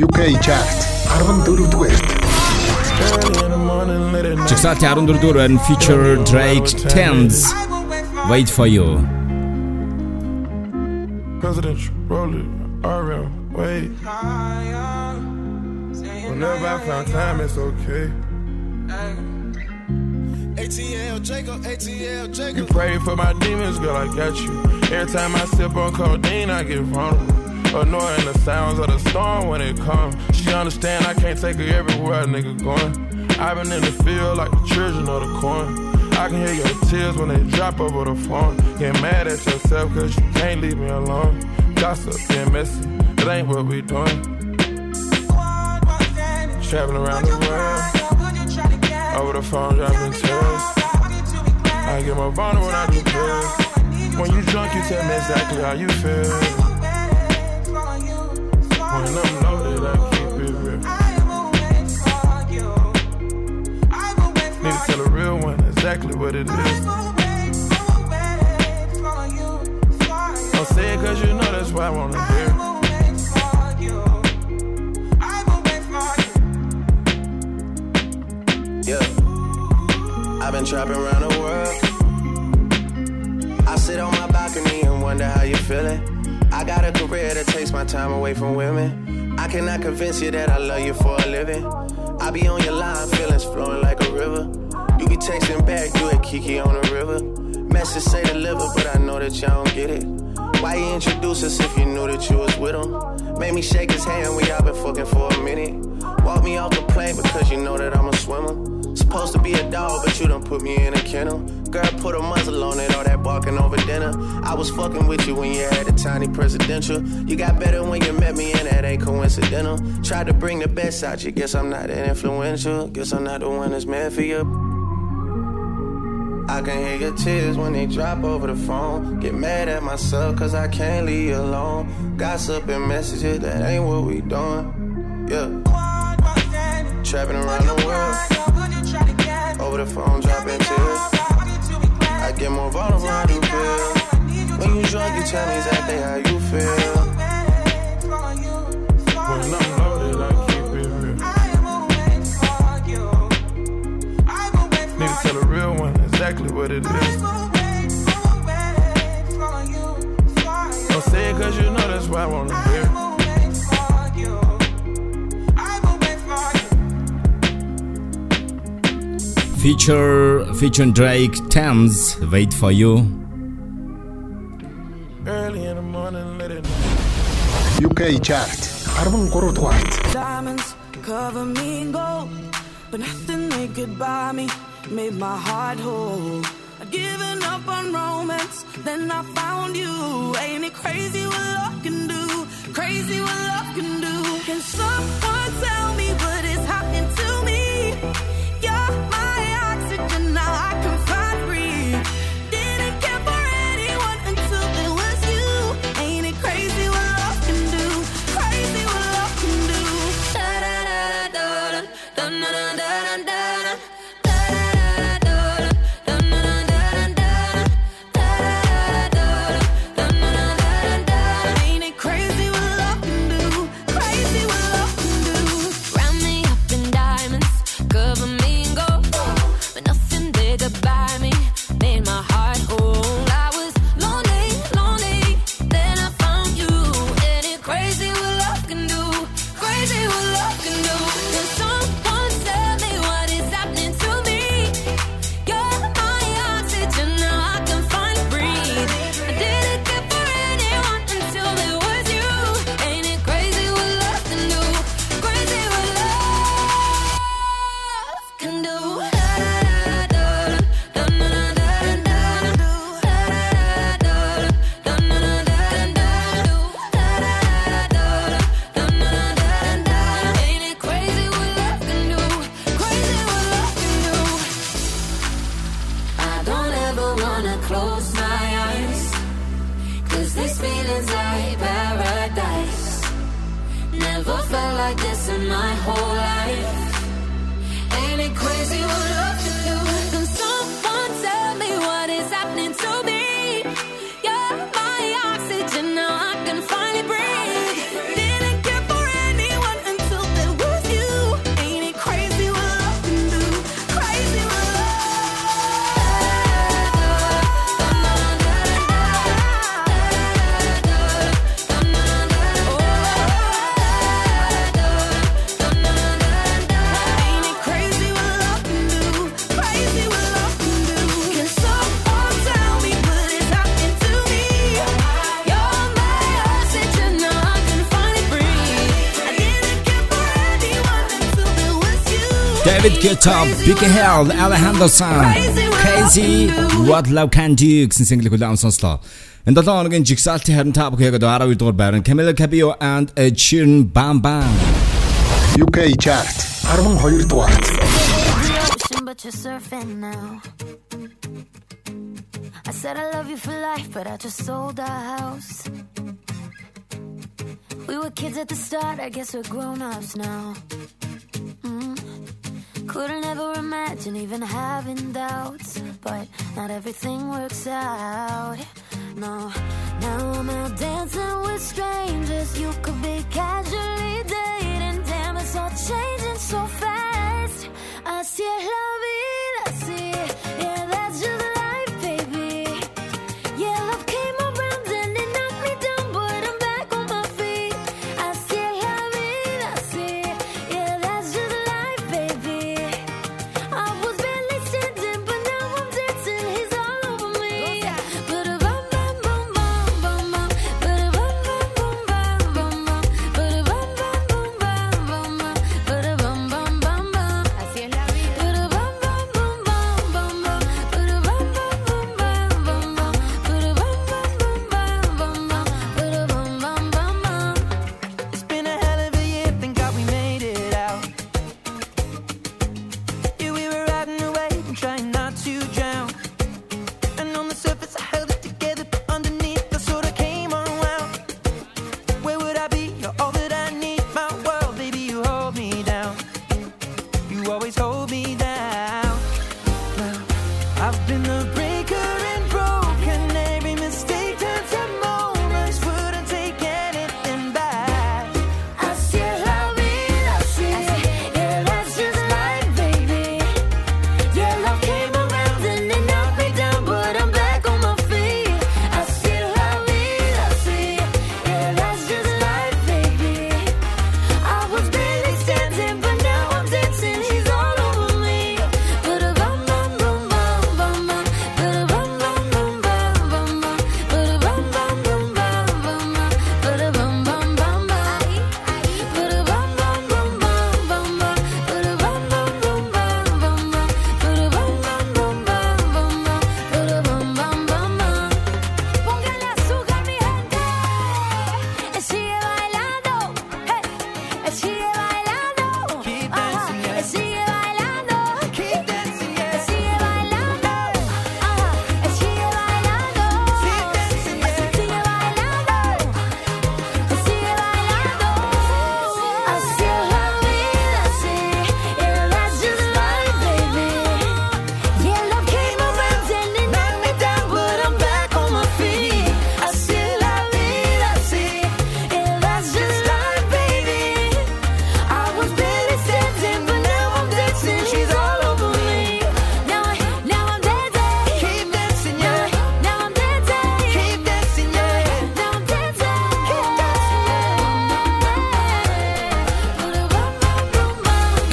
UK Chart 44 Чексати 44 and feature Drake Tems Wait for you. Presidential roller. RM wait. Whenever I found time it's okay. Jacob, You pray for my demons, girl, I got you. Every time I sip on codeine, I get vulnerable. Annoying the sounds of the storm when it comes. She understand I can't take her everywhere nigga going. I've been in the field like the children of the corn. I can hear your tears when they drop over the phone. Get mad at yourself cause you can't leave me alone. Gossip, get messy, it ain't what we doing. Traveling around the world. Over the phone, dropping tears. I get more vulnerable when I do pills. When you drunk, you tell me exactly how you feel. When I'm loaded, I keep it real. Need to tell a real one exactly what it is. Don't say it cause you know that's why I wanna hear. Yeah. Been trapping around the world. I sit on my balcony and wonder how you're feeling. I got a career that takes my time away from women. I cannot convince you that I love you for a living. I be on your line, feelings flowing like a river. You be texting back, you at Kiki on the river. Message say deliver, but I know that y'all don't get it. Why you introduce us if you knew that you was with him? Made me shake his hand, we all been fucking for a minute. Walk me off the plane because you know that I'm a swimmer. Supposed to be a dog, but you done put me in a kennel. Girl, put a muzzle on it, all that barking over dinner. I was fucking with you when you had a tiny presidential. You got better when you met me, and that ain't coincidental. Tried to bring the best out you, guess I'm not that influential. Guess I'm not the one that's meant for you. I can hear your tears when they drop over the phone. Get mad at myself cause I can't leave you alone. Gossip and messages, that ain't what we doing. Yeah. Trapping around the world. Over the phone, dropping tears. I get more vulnerable, feel. When you drunk, you tell me exactly how you feel. When exactly what it is. Cause you know that's why I wanna. Future featuring Drake Tems, wait for you. UK chart 43 дугаар. Diamonds cover me in gold, but nothing they could buy me made my heart whole. I'd given up on romance, then I found you. Ain't it crazy what love can do? Crazy what love can do. Can someone tell Get Up, Big Hell, Alejandro San, Crazy, What Love Can Do гэсэн single-ийг хүлээн сонслоо. Энэ 7 хоногийн жигсаалтын харин та бүхэн яг 12 дугаар байрны Camila Cabello and Ed Sheeran Bam Bam UK chart 12 дугаар. I said I love you for life, but I just sold our house. We were kids at the start, I guess we're grown-ups now imagine even having doubts, but not everything works out. No, now I'm out dancing with strangers. You could be casually dating. Damn, it's all changing so fast. I see it.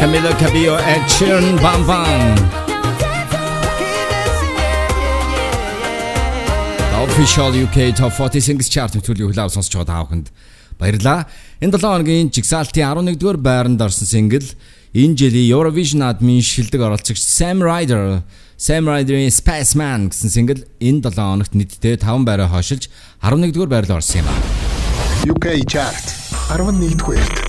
Camila Cabello and Chirn Bam Bam. The official UK Top 40 Singles Chart төлөв хүлээв сонсч байгаа та бүхэнд баярлалаа. Энэ 7 хоногийн жигсаалтын 11 дугаар байранд орсон сингл энэ жилийн Eurovision админ шилдэг оролцогч Sam Ryder Sam Ryder-ийн Space Man гэсэн сингл энэ 7 хоногт нийтдээ 5 байраа хойшилж 11 дугаар байрлал орсон юм аа. UK Chart 11 дугаар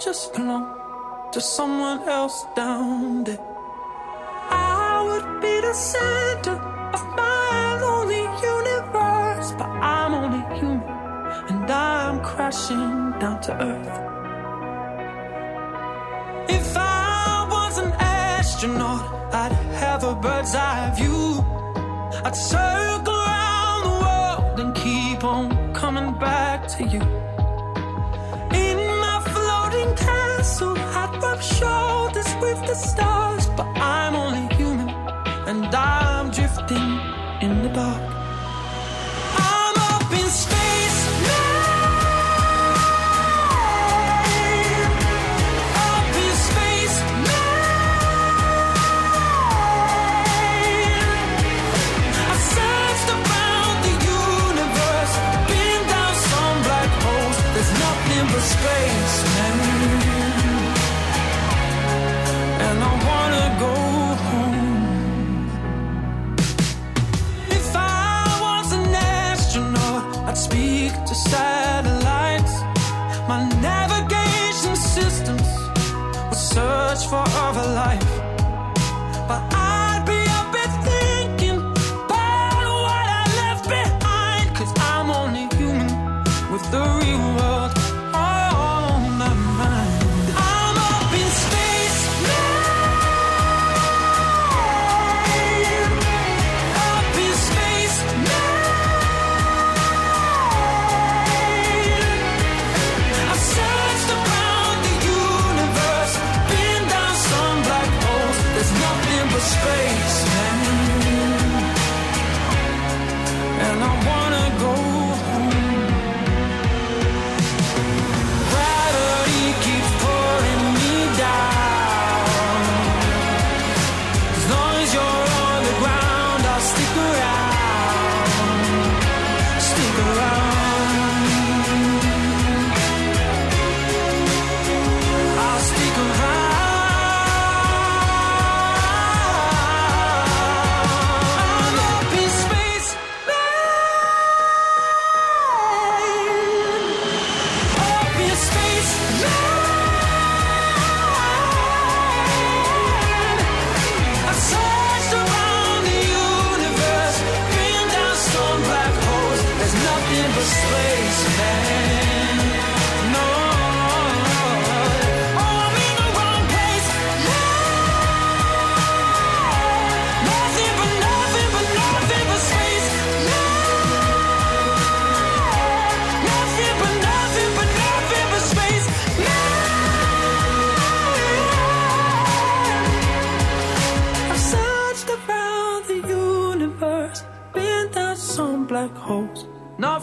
just belong to someone else down there. I would be the center of my lonely universe, but I'm only human and I'm crashing down to earth. If I was an astronaut, I'd have a bird's eye view. I'd circle around the world and keep on coming back to you. the stars, but I'm only human and I'm drifting in the dark. satellites, my navigation systems will search for other life. But I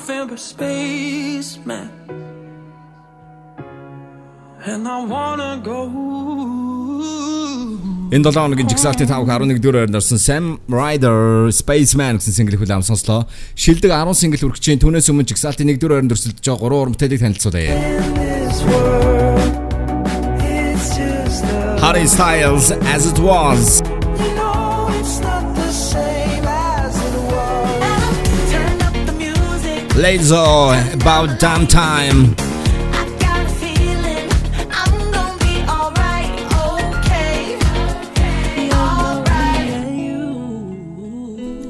November spaceman. And I wanna go. Энэ 7 хоногийн жигсаалтын 5-11 дэх байранд орсон Sam Rider Spaceman гэсэн single хүлээм сонслоо. Шилдэг 10 single үргэжийн түүнээс өмнө жигсаалтын 1 дэх байранд өрсөлдөж байгаа 3 уран бүтээлийг танилцуулъя. Harry Styles as it was Lizzo, about damn time.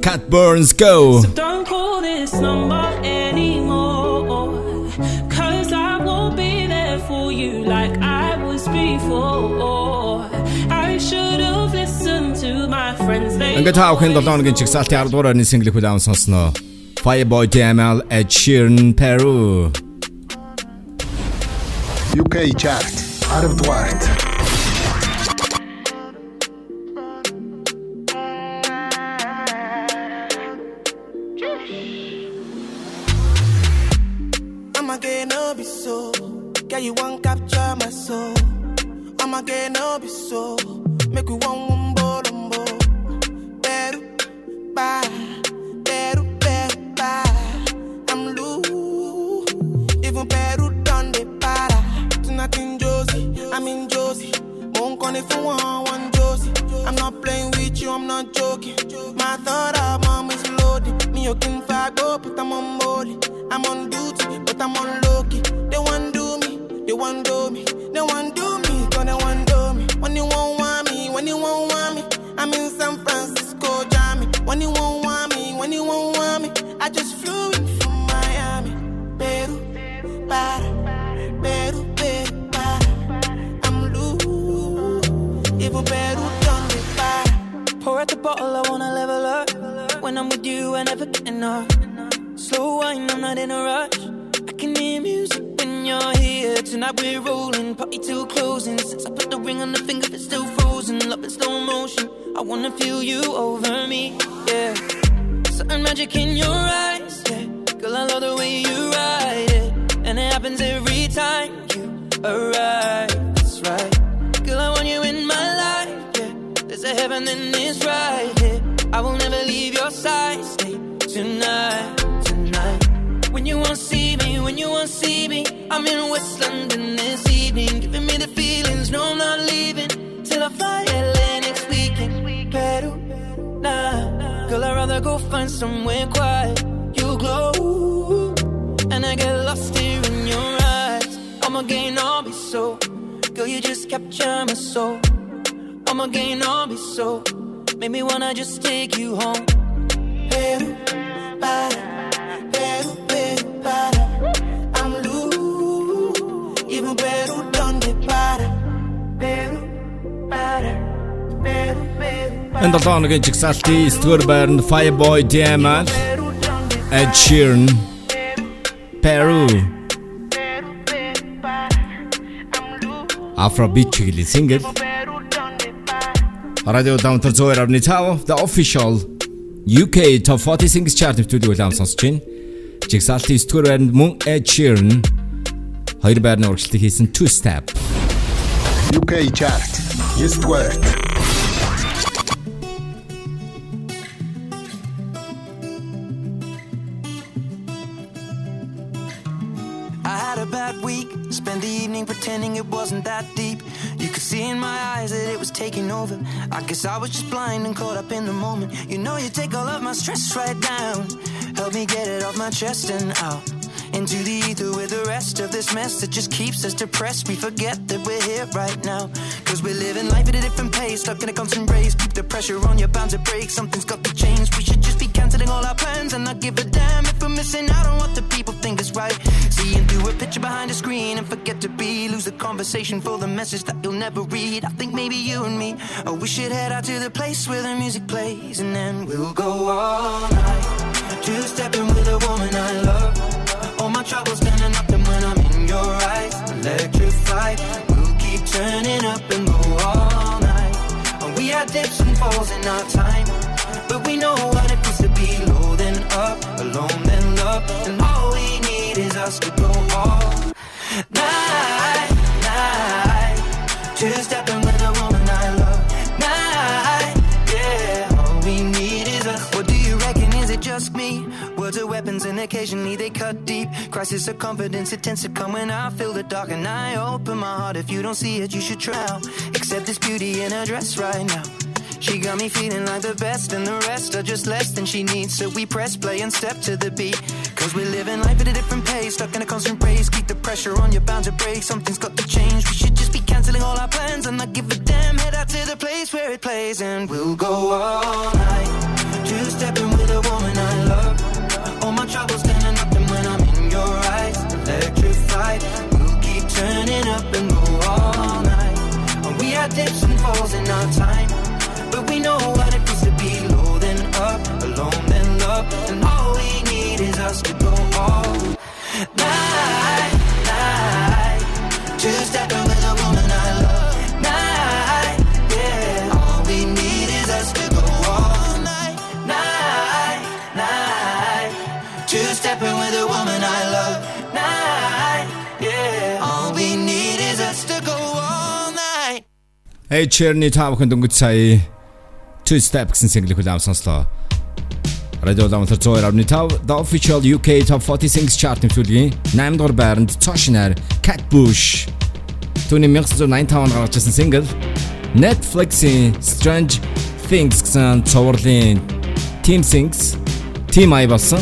Cat Burns, go. Don't call this number anymore. Cause I won't be there for you like I was before. I should have listened to my friends. I'm going to talk the song. I'm. Fireboy DML Ed Sheeran Peru. UK chart, Arvdwart. want do me, they want do me, cause they want do me. When you won't want me, when you won't want me, I'm in San Francisco, jamming. When you won't want me, when you won't want me, I just flew in from Miami, Peru, para, Peru, Peru, para. I'm loose, even Peru done me para. Pour out the bottle, I wanna level up. When I'm with you, I never get enough. Slow wine, I'm not in a rush you're here. Tonight we're rolling, party till closing. Since I put the ring on the finger, it's still frozen. Love in slow motion. I wanna feel you over me, yeah. Certain magic in your eyes, yeah. Girl, I love the way you ride it. And it happens every time you arrive. That's right. Girl, I want you in my life, yeah. There's a heaven and it's right here. I will never leave your side. Stay tonight, tonight. You want to see me, when you want to see me, I'm in West London this evening, giving me the feelings. No, I'm not leaving till I fly LA next weekend. Peru, nah, girl, I'd rather go find somewhere quiet. You glow, and I get lost here in your eyes. I'ma gain all be so, girl, you just capture my soul. I'ma gain all be so, make me wanna just take you home. Peru, para, para. I'm loose, even Peru, donde para? Peru, para. Энэ 7 хоногийн жигсаалтын 9-р байранд Fireboy Diamond, Ed Sheeran, Peru. Afrobeat чиглэлийн single. Zoe авны цаав the official UK Top 40 Singles Chart нэвтрүүлгийг улаан сонсож байна. Жигсаалтын 9-р байранд мөн Ed Sheeran хоёр байрны урагшлалт хийсэн Two Step. UK chart. Eastward. I had a bad week. Spent the evening pretending it wasn't that deep. You could see in my eyes that it was taking over. I guess I was just blind and caught up in the moment. You know, you take all of my stress right down. Help me get it off my chest and out. Into the ether with the rest of this mess that just keeps us depressed. We forget that we're here right now. Cause we're living life at a different pace, stuck in a constant race. Keep the pressure on, you're bound to break. Something's got to change. We should just be canceling all our plans and not give a damn if we're missing out on what the people think is right. Seeing through a picture behind a screen and forget to be. Lose the conversation for the message that you'll never read. I think maybe you and me, oh, we should head out to the place where the music plays and then we'll go all night. Two stepping with a woman I love. All my troubles turning up and when I'm in your eyes, electrified. We'll keep turning up and go all night. We had dips and falls in our time, but we know what it feels to be low then up, alone then love, and all we need is us to go all night, night. Two stepping occasionally they cut deep. Crisis of confidence, it tends to come when I feel the dark and I open my heart. If you don't see it, you should drown. Accept this beauty in her dress right now. She got me feeling like the best, and the rest are just less than she needs. So we press play and step to the beat. Cause we're living life at a different pace, stuck in a constant race. Keep the pressure on, you're bound to break. Something's got to change. We should just be canceling all our plans and not give a damn. Head out to the place where it plays, and we'll go all night. Two stepping with a woman I love. All my troubles up, and when I'm in your eyes, electrified. We'll keep turning up and go all night. We had dips and falls in our time. But we know what it feels to be low then up, alone then love. And all we need is us to go all Ed Sheeran-ы тав хүн дөнгөж сая Two Step гэсэн single-ийг хүлээм сонслоо. Radio Lamtar 102.5 The Official UK Top 40 Singles Chart нэвтрүүлгийн 8 дугаар байранд Cautionary Cat Bush түүний 1985 онд гаргаж ирсэн single Netflix-ийн Strange Things гэсэн цувралын Team Sings Team I болсон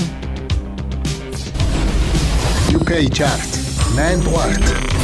UK chart. 9 дугаарт.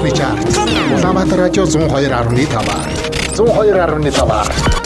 نیشار. فرکانس رادیو 102.5. 102.5.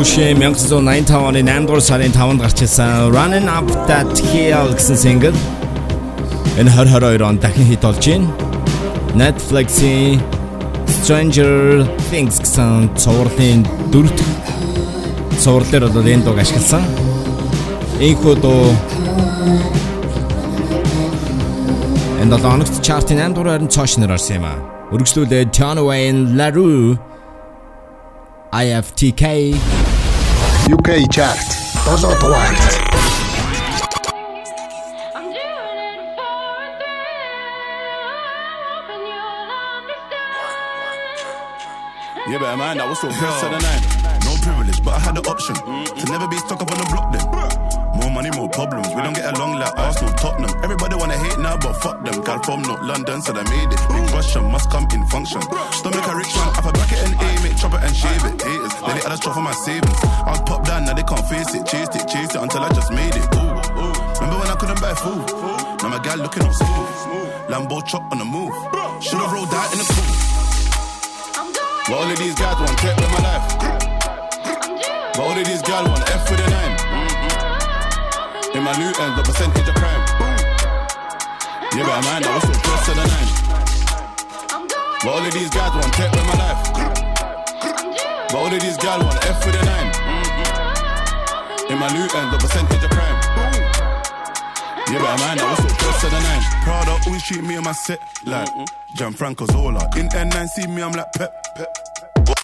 Cat Bush 1985 оны 8 дугаар сарын 5-нд гарч ирсэн Running Up That Hill гэсэн single энэ 2022 онд дахин хит болж байна. Netflix-ийн Stranger Things гэсэн цувралын дөрөвт цувралаар бол энэ дууг ашигласан. Инхүү дуу энэ 7 хоногт чартын 8 дугаар харин цааш нэр орсон юм а. Өргөжлүүлээд John Wayne LaRue IFTK UK Chart. Todo not arte. Yeah, but man, that What's the best of the night had the option to never be stuck up on the block then. More money, more problems. We don't get along like Arsenal, Tottenham. Everybody wanna hate now, but fuck them. Gal from North London said I made it. Big Russian must come in function. Don't make a rich man, have a bracket and aim it, chop it and shave it. Haters, then they add a straw for my savings. I was popped down, now they can't face it. Chased it, chased it until I just made it. Ooh, ooh. Remember when I couldn't buy food? Now my gal looking all smooth. Lambo chop on the move. Should've rolled out in the coupe. But all of these guys want tech with my life. But all of these guys want F with a nine. In my new end, the percentage of crime. Yeah, but man, I was so close to the nine. But all of these guys want tech with my life. But all of these guys want F with a nine. In my new end, the percentage of crime. Yeah, but man, I was so close to the nine. Prada always treat me on my set like mm-hmm. Gianfranco Zola. In N9, see me, I'm like Pep.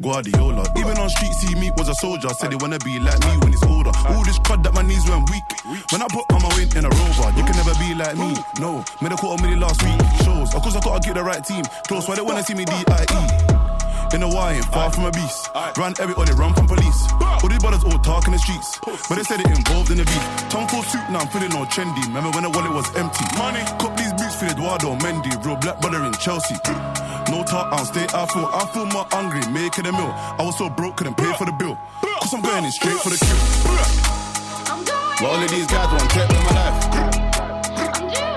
Guardiola. Even on street, see me was a soldier. Said they wanna be like me when it's older. All this crud that my knees went weak. When I put on my weight in a rover, you can never be like me. No, made a quarter million last week. Shows, of course I gotta get the right team. Close, why they wanna see me D.I.E. In the wire, far from a beast. Run everybody, run from police. All these brothers all talk in the streets. But they said it involved in the beef. Tom Ford suit, now I'm feeling all trendy. Remember when the wallet was empty? Money. Cop these boots for Eduardo Mendy. Real black brother in Chelsea. No talk, I'll stay. I feel, I feel more hungry, making a meal. I was so broke, couldn't pay for the bill. Cause I'm going in straight for the kill. But all of these guys want tech with my life.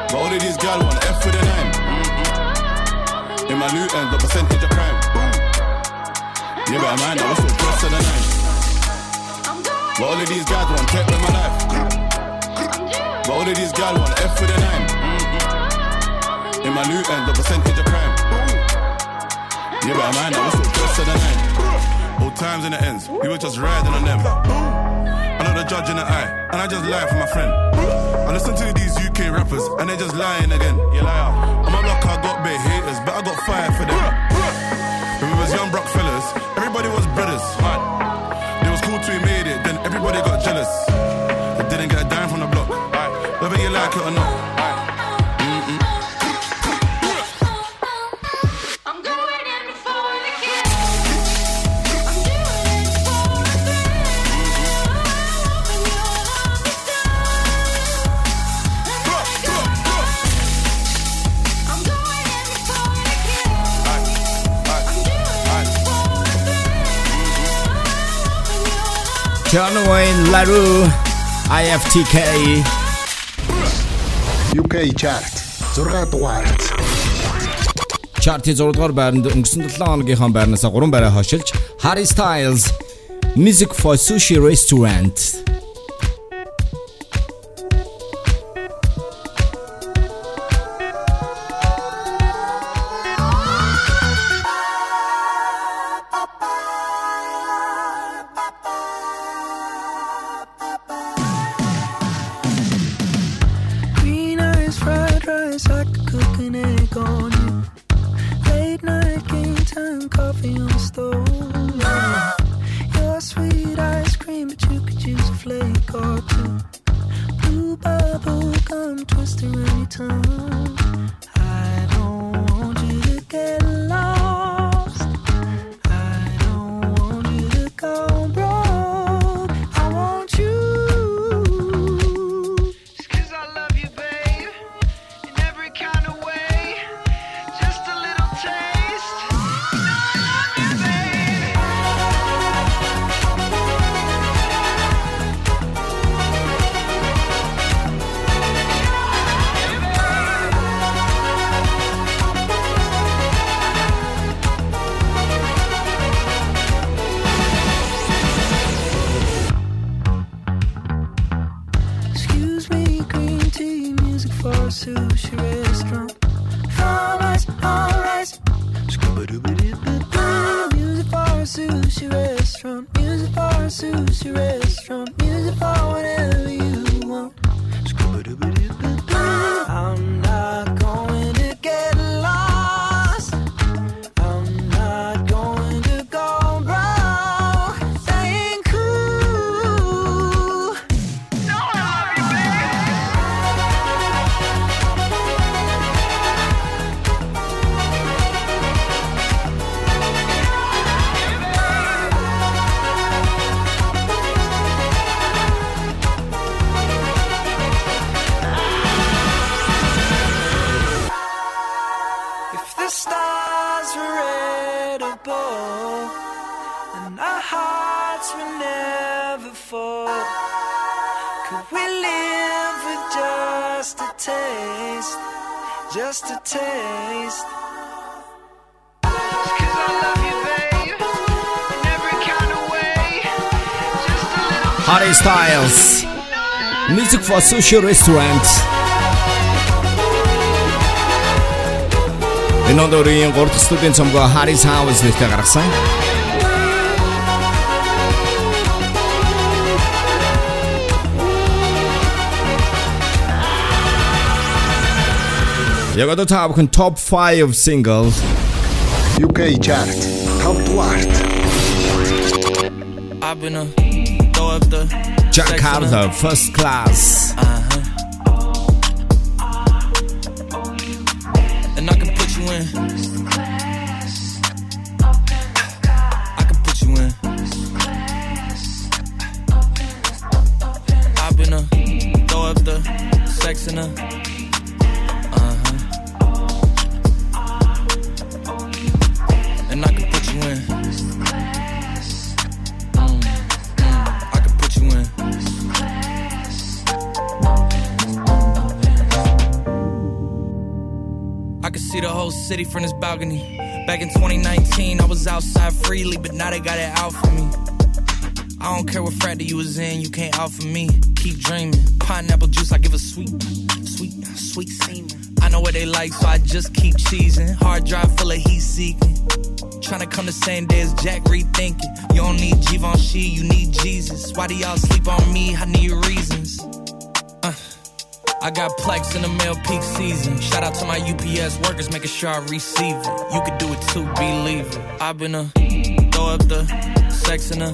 But all of these guys want F with a nine. In my new end, the percentage of crime. Yeah, but man, I was so close to the nine. But all of these guys want tech with my life. But all of these guys want F with a nine. In my new end, the percentage of crime. Yeah, but man, I was so close to the nine. Old times in the ends, we were just riding on them. I know the judge in the eye, and I just lie for my friend. I listen to these UK rappers, and they're just lying again. You liar. On my block, I got bare haters, but I got fire for them. When we was young broke fellas, everybody was brothers. They was cool till we made it, then everybody got jealous. They didn't get a dime from the block. Whether you like it or not. John Wayne LaRue IFTK UK chart 6 дугаарт Чартын 6 дугаар байранд өнгөрсөн 7 хоногийнхаа байрнаас 3 байраа хашилж Harry Styles Music for Sushi Restaurant hearts were never full, could we live with just a taste? Just a taste. 'Cause I love you, babe, in every kind of way. Just a little Harry Styles Music for Sushi Restaurant Энэ он өөрийн 3 дахь студийн цомгоо Harry's House нэртэй гаргасан. Jego to top, top 5 singles. UK chart, top 2. I've throw up the Jakarta first class. Uh-huh. And I can put you in. I can put you in. I've throw up the sex in a city from this balcony. Back in 2019, I was outside freely, but now they got it out for me. I don't care what frat you was in, you can't out for me. Keep dreaming. Pineapple juice, I give a sweet, sweet, sweet semen. I know what they like, so I just keep cheesing. Hard drive full of heat seeking. Tryna come the same day as Jack rethinking. You don't need Givenchy, you need Jesus. Why do y'all sleep on me? I need reasons. I got plex in the mail peak season. Shout out to my UPS workers, making sure I receive it. You can do it too, believe it. I've been a throw up the sex in a.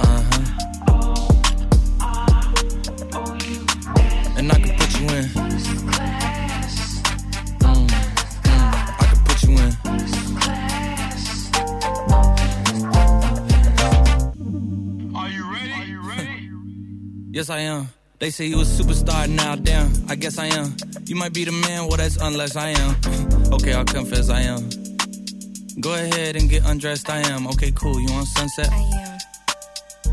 Uh huh. And I can put you in. Mm. I can put you in. Are you ready? Yes, I am. They say you a superstar now, damn. I guess I am. You might be the man, well, that's unless I am. okay, I'll confess I am. Go ahead and get undressed, I am. Okay, cool. You on sunset?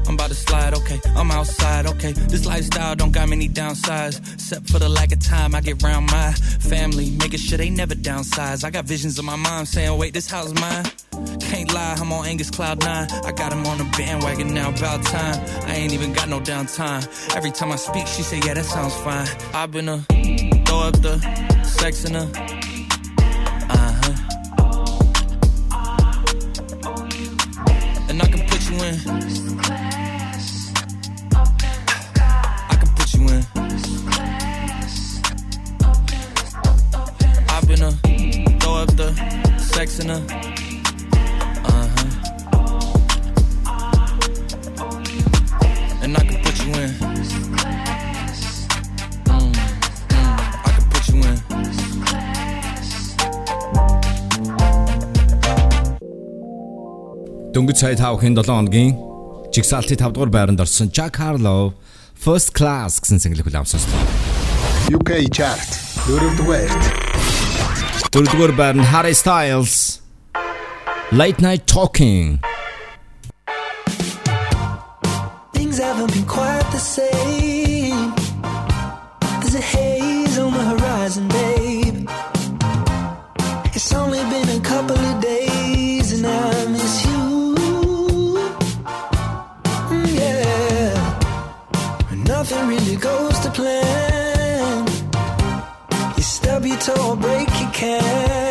I am. About to slide, okay. I'm outside, okay. This lifestyle don't got many downsides. Except for the lack of time I get around my family. Making sure they never downsize. I got visions of my mom saying, wait, this house mine. Can't lie, I'm on Angus Cloud 9. I got him on the bandwagon now, about time. I ain't even got no downtime. Every time I speak, she say, yeah, that sounds fine. I've been a throw up the sex in her. Uh huh. And I can put you in. Sex in her. Uh-huh. And I can put you in. Mm, mm, I can put you in. Дөнгөж 5 хоногийн 7 хоногийн жигсаалтын 5 дугаар байранд орсон Jack Harlow First Class гэсэн single хүлээм сонслоо. UK chart дөрөвдүгээрт Turut Warburton, Harry Styles, Late Night Talking. Things haven't been quite the same. There's a haze on the horizon, babe. It's only been a couple of days, and I miss you. Mm, nothing really goes to plan. You stub your toe, break your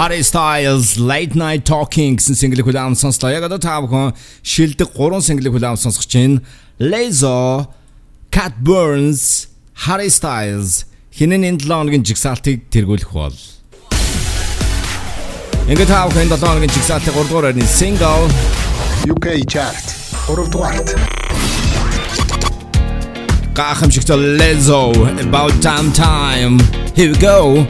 Harry Styles Late Night Talking гэсэн single хүлээм сонслоо. Яг одоо та бүхэн шилдэг 3 single хүлээм сонсох чинь Lizzo, Cat Burns, Harry Styles хинэн энэ 7 хоногийн жигсаалтыг тэргүүлэх бол. Ингээд та бүхэн 7 хоногийн жигсаалтын 3 дугаар байрны single UK chart 3 дугаарт гахамшигт Lizzo About Damn Time. Here we go.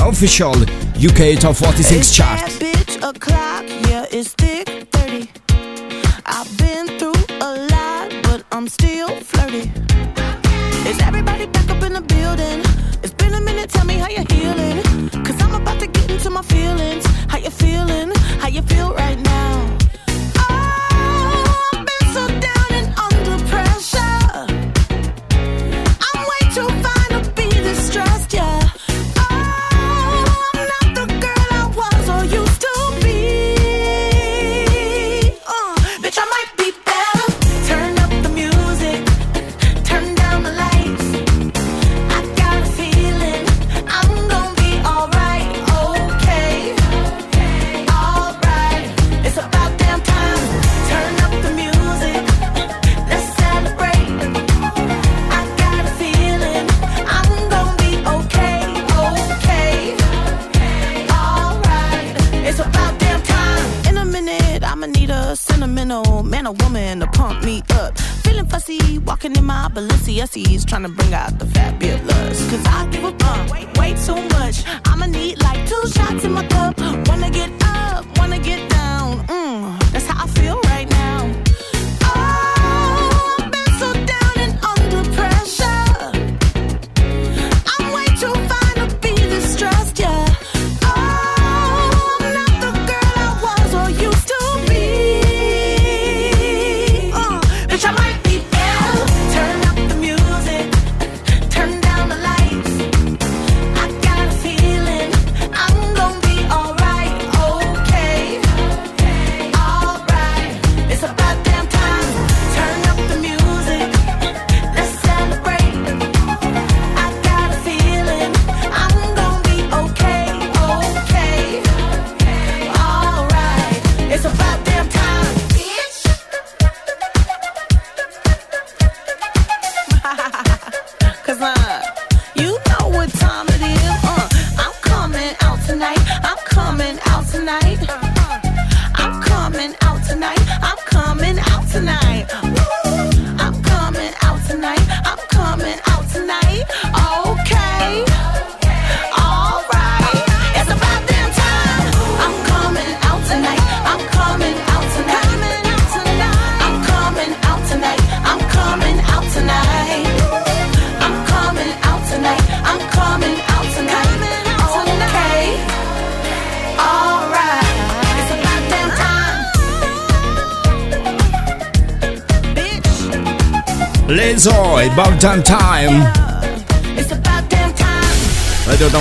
Official UK Top 46 chart. Bitch o'clock, yeah, it's thick 30. I've been through a lot, but I'm still flirty. Is everybody back up in the building? It's been a minute, tell me how you're healing. Cause I'm about to get into my feelings. How you feeling? How you feel feeling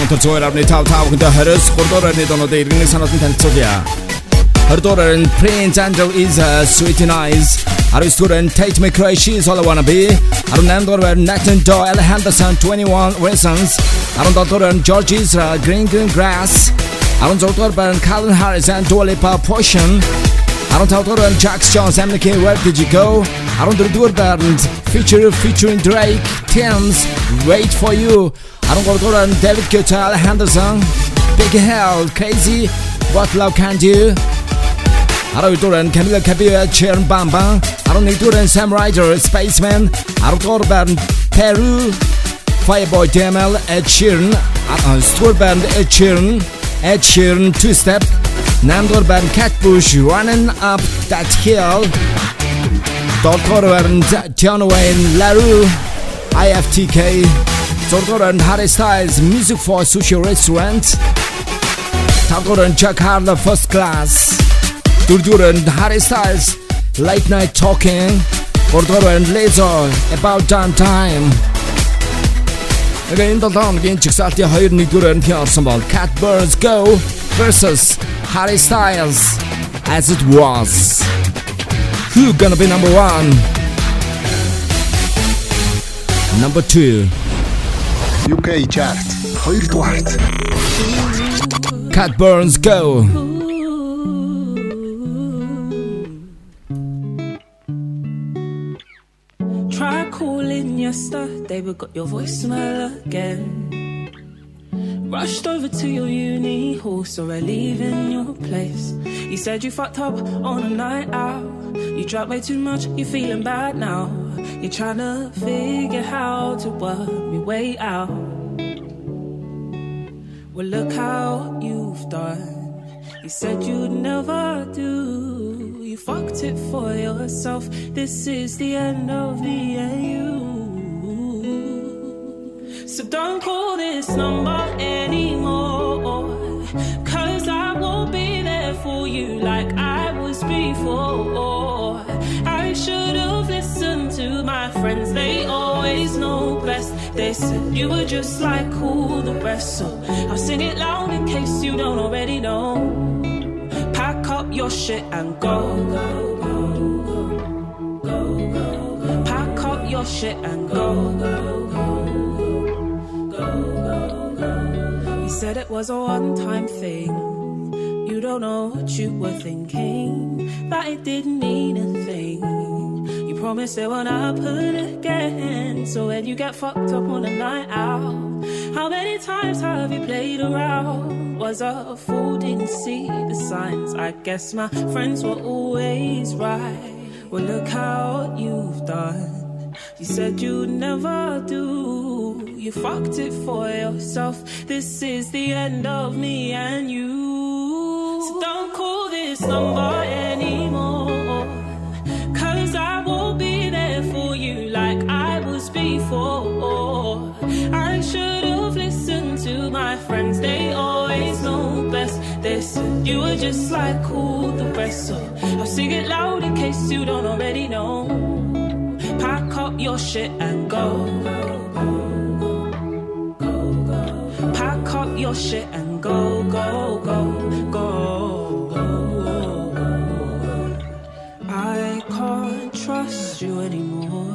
15.155 хүнтэй 29 дугаар байрны донод иргэний санаатан танилцуулъя. 20 дугаар нь Prince Andrew is uh, a sweet eyes. 19 дугаар нь Tate McRae she's all I wanna be. 18 дугаар нь Nathan Dawe Alejandroson 21 Reasons. 17 дугаар нь George Ezra uh, Green Green Grass. 16 дугаар байна Calvin Harris and Dua Lipa Potion. 15 дугаар байна Jax Jones MK Where Did You Go? 14 дугаар байна featuring Drake Tems Wait For You. Aaron Gorgoran, David Guetta, Henderson, Becky Hill, Crazy, What Love Can Do, Aaron Duran, Camila Cabello, Chern Bamba, Aaron Duran, Sam Ryder, Spaceman, Aaron Gorban, Peru, Fireboy DML, Ed Sheeran, uh, Stuart Band, Ed Sheeran, Ed Sheeran, Two Step, Namdor Band, Kate Bush, Running Up That Hill, Dol Corban, Tion Wayne, La Roux, IFTK, Tortoran Harry Styles Music for Sushi Restaurant. Tortoran Jack Harlow First Class. Tortoran Harry Styles Late Night Talking. Tortoran Lizzo About Damn Time Эгэ Again, долоон гийн чигсалтын 2-1 дүгээр нь орсон бол Cat Burns Go versus Harry Styles as it was. Who gonna be number 1? Number 2 UK chart 2 дугаарт Cat Burns Go. Try calling yesterday, but got your voicemail again. Rushed over to your uni hall, so I leave in your place. You said you fucked up on a night out. You drank way too much, you're feeling bad now. You're trying to figure how to work me way out. Well, look how you've done. You said you'd never do. You fucked it for yourself. This is the end of the AU. So don't call this number anymore. Cause I won't be there for you like I was before. Should have listened to my friends, they always know best. They said you were just like all the rest. So I'll sing it loud in case you don't already know. Pack up your shit and go. go, go, go, go. Pack up your shit and go. go, go, go, go, go. You said it was a one time thing. You don't know what you were thinking. That it didn't mean a thing. You promised it won't happen again. So when you get fucked up on a night out, how many times have you played around? was a fool, didn't see the signs. I guess my friends were always right. Well, look how you've done. You said you'd never do. You fucked it for yourself. This is the end of me and you. So don't call this number anymore. Before. I should have listened to my friends, they always know best. They said you were just like all the rest. So I'll sing it loud in case you don't already know. Pack up your shit and go. Pack up your shit and go, go, go, go. I can't trust you anymore.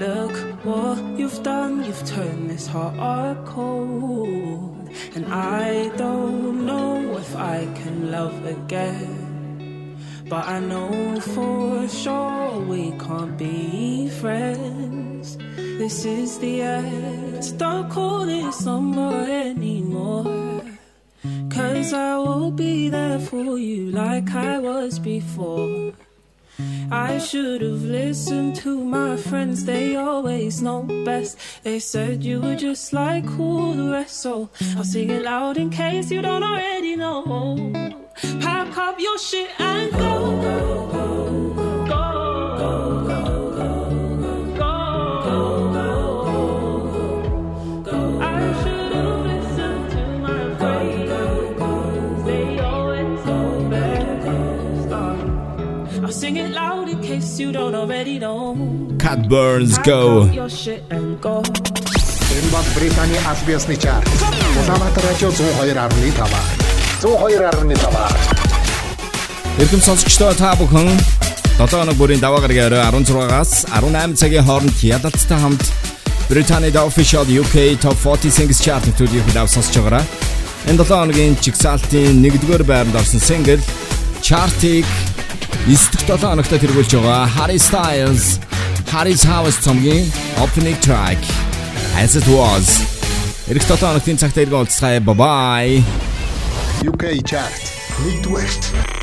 Look what you've done, you've turned this heart cold. And I don't know if I can love again. But I know for sure we can't be friends. This is the end. So don't call this number anymore. Cause I will be there for you like I was before. I should have listened to my friends, they always know best. They said you were just like all the rest, so I'll sing it loud in case you don't already know. Pack up your shit and go. You don't already know. Cat Burns Go. go. Энэ бол Британий аль биесны чарт. Улаанбаатар радио 102.5. 102.5. Эрхэм сонсогчдоо та бүхэн 7 хоног бүрийн даваа гарагийн орой 16-аас 18 цагийн хооронд ядалттай хамт Британийн The Official UK Top 40 Singles Chart нэвтрүүлгийг хүлээв сонсож байгаараа. Энэ 7 хоногийн чигсалтын 1-р байранд орсон single chart-ыг 9 дахь 7 хоногт тэргүүлж байгаа Harry Styles Harry's House цомгийн opening track As It Was. Ирэх 7 хоногийн цагт иргэн уулзцгаая. Bye bye. UK chart. Нэгдүгээрт.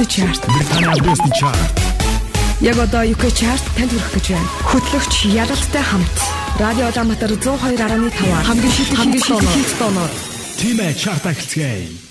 Абиосны чарт. Британий Абиосны чарт. Яг одоо UK чарт танд хүрэх гэж байна. Хөтлөгч Ялалтай хамт Радио Улаанбаатар 102.5 хамгийн шилдэг хамгийн шилдэг тоноор Тимэ чарт ахилцгээе.